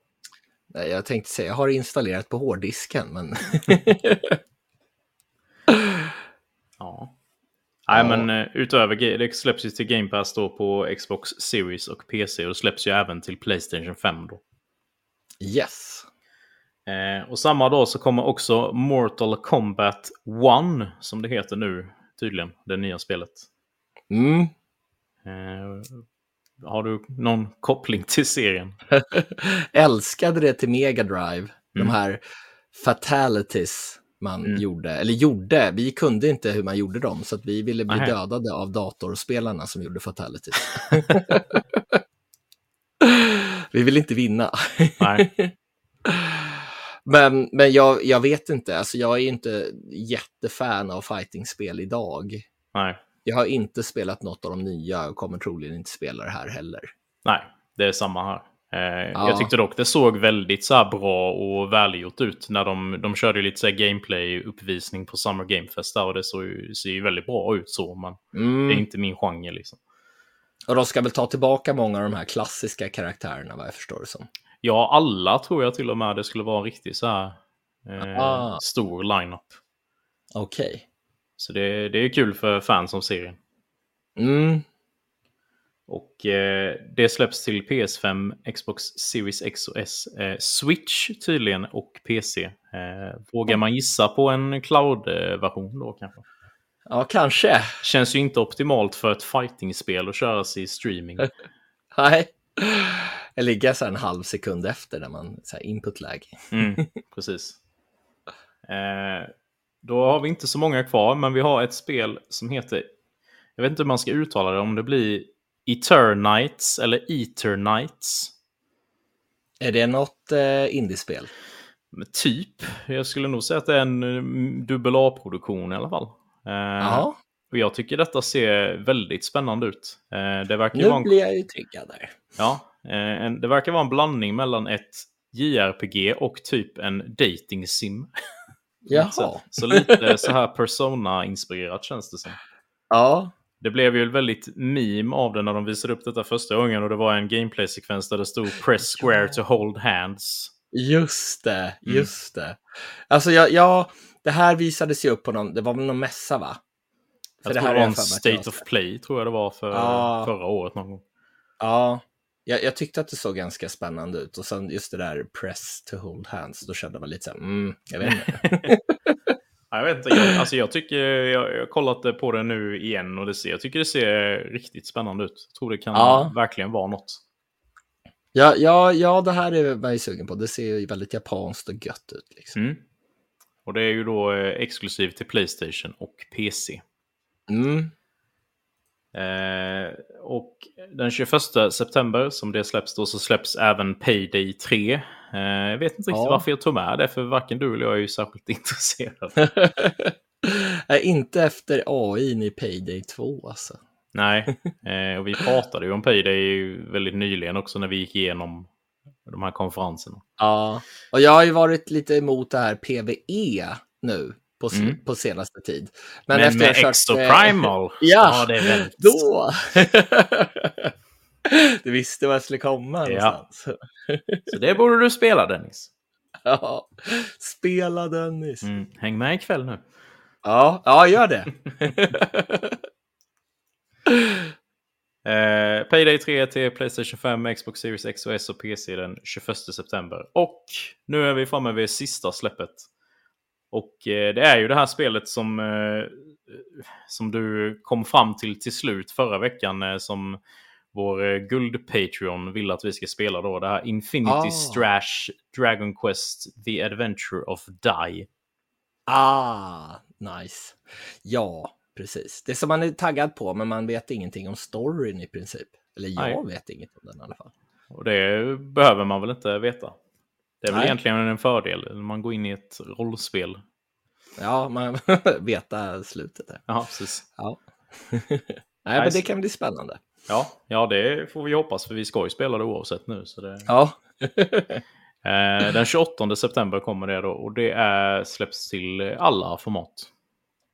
nej, jag tänkte säga, jag har installerat på hårddisken, men Ja. Nej, Ja. men uh, utöver det släpps ju till Game Pass då på Xbox Series och PC och släpps ju även till Playstation 5 då. yes. Eh, och samma dag så kommer också Mortal Kombat 1, som det heter nu tydligen, det nya spelet. Mm. Eh, har du någon koppling till serien? Älskade det till Mega Drive, de Mm. här fatalities man Mm. gjorde, eller gjorde, vi kunde inte hur man gjorde dem, så att vi ville bli Nähä. dödade av datorspelarna som gjorde fatalities. vi ville inte vinna. Nej. Men, men jag, jag vet inte, alltså jag är inte jättefan av fightingspel idag. Nej. Jag har inte spelat något av de nya och kommer troligen inte spela det här heller. Nej, det är samma här. Eh, Ja. Jag tyckte dock det såg väldigt så bra och välgjort ut när de, de körde lite så gameplay-uppvisning på Summer Game Fest där och det såg ser ju väldigt bra ut så, men Mm. det är inte min genre liksom. Och de ska väl ta tillbaka många av de här klassiska karaktärerna vad jag förstår det som. Ja, alla tror jag till och med det skulle vara en riktigt så här eh, Ah. stor lineup. Okej. Så det, det är kul för fans av serien. Mm. Och eh, det släpps till PS5, Xbox Series X och S, eh, Switch tydligen och PC. Eh, vågar man gissa på en cloud-version då kanske? Ja, kanske. Känns ju inte optimalt för ett fighting-spel att köras i streaming. Nej. Jag ligger så en halv sekund efter när man så här input-läge. Mm, precis. Eh, då har vi inte så många kvar, men vi har ett spel som heter... Jag vet inte hur man ska uttala det, om det blir Eternites eller Eternites. Är det något eh, indiespel? Typ. Jag skulle nog säga att det är en mm, dubbel A-produktion i alla fall. Eh, och jag tycker detta ser väldigt spännande ut. Eh, det, verkar nu vara en, blir jag ju tryggad där. ja, eh, det verkar vara en blandning mellan ett JRPG och typ en dating sim. Jaha. Så, så lite så här Persona-inspirerat känns det som. Ja, Det blev ju ett väldigt meme av det när de visade upp detta första gången och det var en gameplay-sekvens där det stod Press square to hold hands. Just det, just det. Alltså, ja, ja, det här visades ju upp på någon, det var väl någon mässa va? Jag tror det är var en State of Play, tror jag det var, för Ja. förra året någon gång. Ja, jag, jag tyckte att det såg ganska spännande ut. Och sen just det där press to hold hands, då kände man lite så här, mm, jag vet inte. Ja, Jag vet inte, jag, alltså jag tycker, jag, jag har kollat på det nu igen och det ser, jag tycker det ser riktigt spännande ut. Jag tror det kan Ja. verkligen vara något. ja, ja, ja, det här är jag sugen på. Det ser ju väldigt japanskt och gött ut. Liksom. Mm. Och det är ju då eh, exklusivt till Playstation och PC. Mm. Eh, och den 21 september som det släpps då så släpps även Payday 3. Eh, jag vet inte riktigt Ja. varför jag tog med det, för varken du eller jag är ju särskilt intresserad. Nej, inte efter AI i Payday 2 alltså. Nej, eh, och vi pratade ju om Payday väldigt nyligen också när vi gick igenom de här konferenserna. Ja, och jag har ju varit lite emot det här PVE nu på, Mm. på senaste tid. Men, efter med jag kört, Extra eh, Primal, Ja, det är väl... Då! du visste var jag skulle komma Ja. någonstans. Så det borde du spela Dennis. Ja, spela Dennis. Mm. Häng med ikväll nu. Ja, ja, gör det. Eh, Payday 3 till Playstation 5, Xbox Series X och S och PC den 21 september. Och nu är vi framme vid sista släppet. Och eh, det är ju det här spelet som, eh, som du kom fram till till slut förra veckan eh, som vår guld-Patreon vill att vi ska spela då. Det här Infinity Ah. Strash Dragon Quest The Adventure of Die. ah, nice. Ja, precis. Det som man är taggad på, men man vet ingenting om storyn i princip. Eller jag vet inget om den i alla fall. Och det behöver man väl inte veta. Det är väl Nej. egentligen en fördel när man går in i ett rollspel. Ja, man veta slutet där. Ja, precis. Ja. Nej, men det kan bli spännande. Ja, ja, det får vi hoppas för vi ska ju spela det oavsett nu. Så det... Ja. eh, den 28 september kommer det då och det är, släpps till alla format.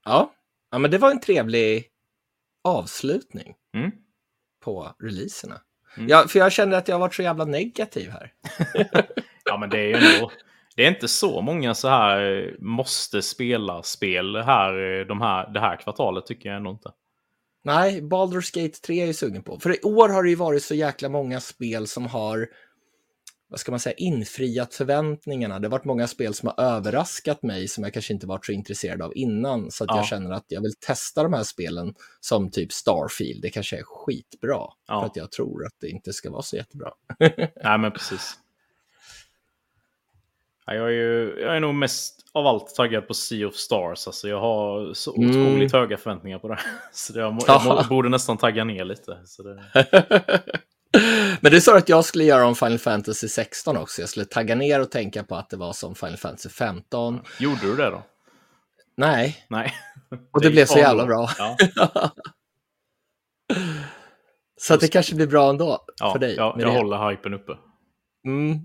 ja. Ja, men det var en trevlig avslutning Mm. på releaserna. Mm. Ja, för jag kände att jag har varit så jävla negativ här. Ja, men det är ju ändå... Det är inte så många så här eh, måste spela-spel här, eh, de här, det här kvartalet tycker jag ändå inte. Nej, Baldur's Gate 3 är jag sugen på. För i år har det ju varit så jäkla många spel som har, vad ska man säga, infriat förväntningarna. Det har varit många spel som har överraskat mig som jag kanske inte varit så intresserad av innan. Så att Ja. jag känner att jag vill testa de här spelen som typ Starfield. Det kanske är skitbra. Ja. För att jag tror att det inte ska vara så jättebra. Nej, men precis. Ja, jag, är ju, jag är nog mest av allt taggad på Sea of Stars. Alltså, jag har så Mm. otroligt höga förväntningar på det. Så det, jag, jag borde nästan tagga ner lite. Så det, Men det sa att jag skulle göra om Final Fantasy 16 också. Jag skulle tagga ner och tänka på att det var som Final Fantasy 15. gjorde du det då? Nej, Nej. och det, gick blev så jävla bra. Ja, Så att det kanske blir bra ändå ja, för dig. ja, jag det. håller hypen uppe. Mm.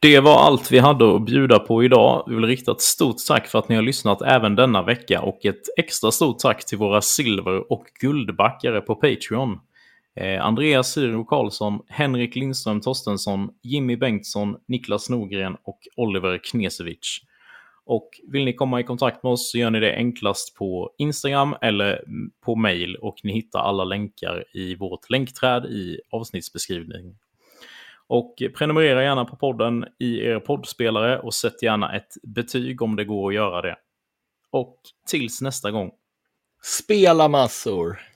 Det var allt vi hade att bjuda på idag. Vi vill rikta ett stort tack för att ni har lyssnat även denna vecka och ett extra stort tack till våra silver och guldbackare på Patreon. Eh, Andreas Syro Karlsson, Henrik Lindström Torstensson, Jimmy Bengtsson, Niklas Norgren och Oliver Knesevic. Och vill ni komma i kontakt med oss så gör ni det enklast på Instagram eller på mail och ni hittar alla länkar i vårt länkträd i avsnittsbeskrivningen. Och prenumerera gärna på podden i er poddspelare och sätt gärna ett betyg om det går att göra det. Och tills nästa gång. Spela massor.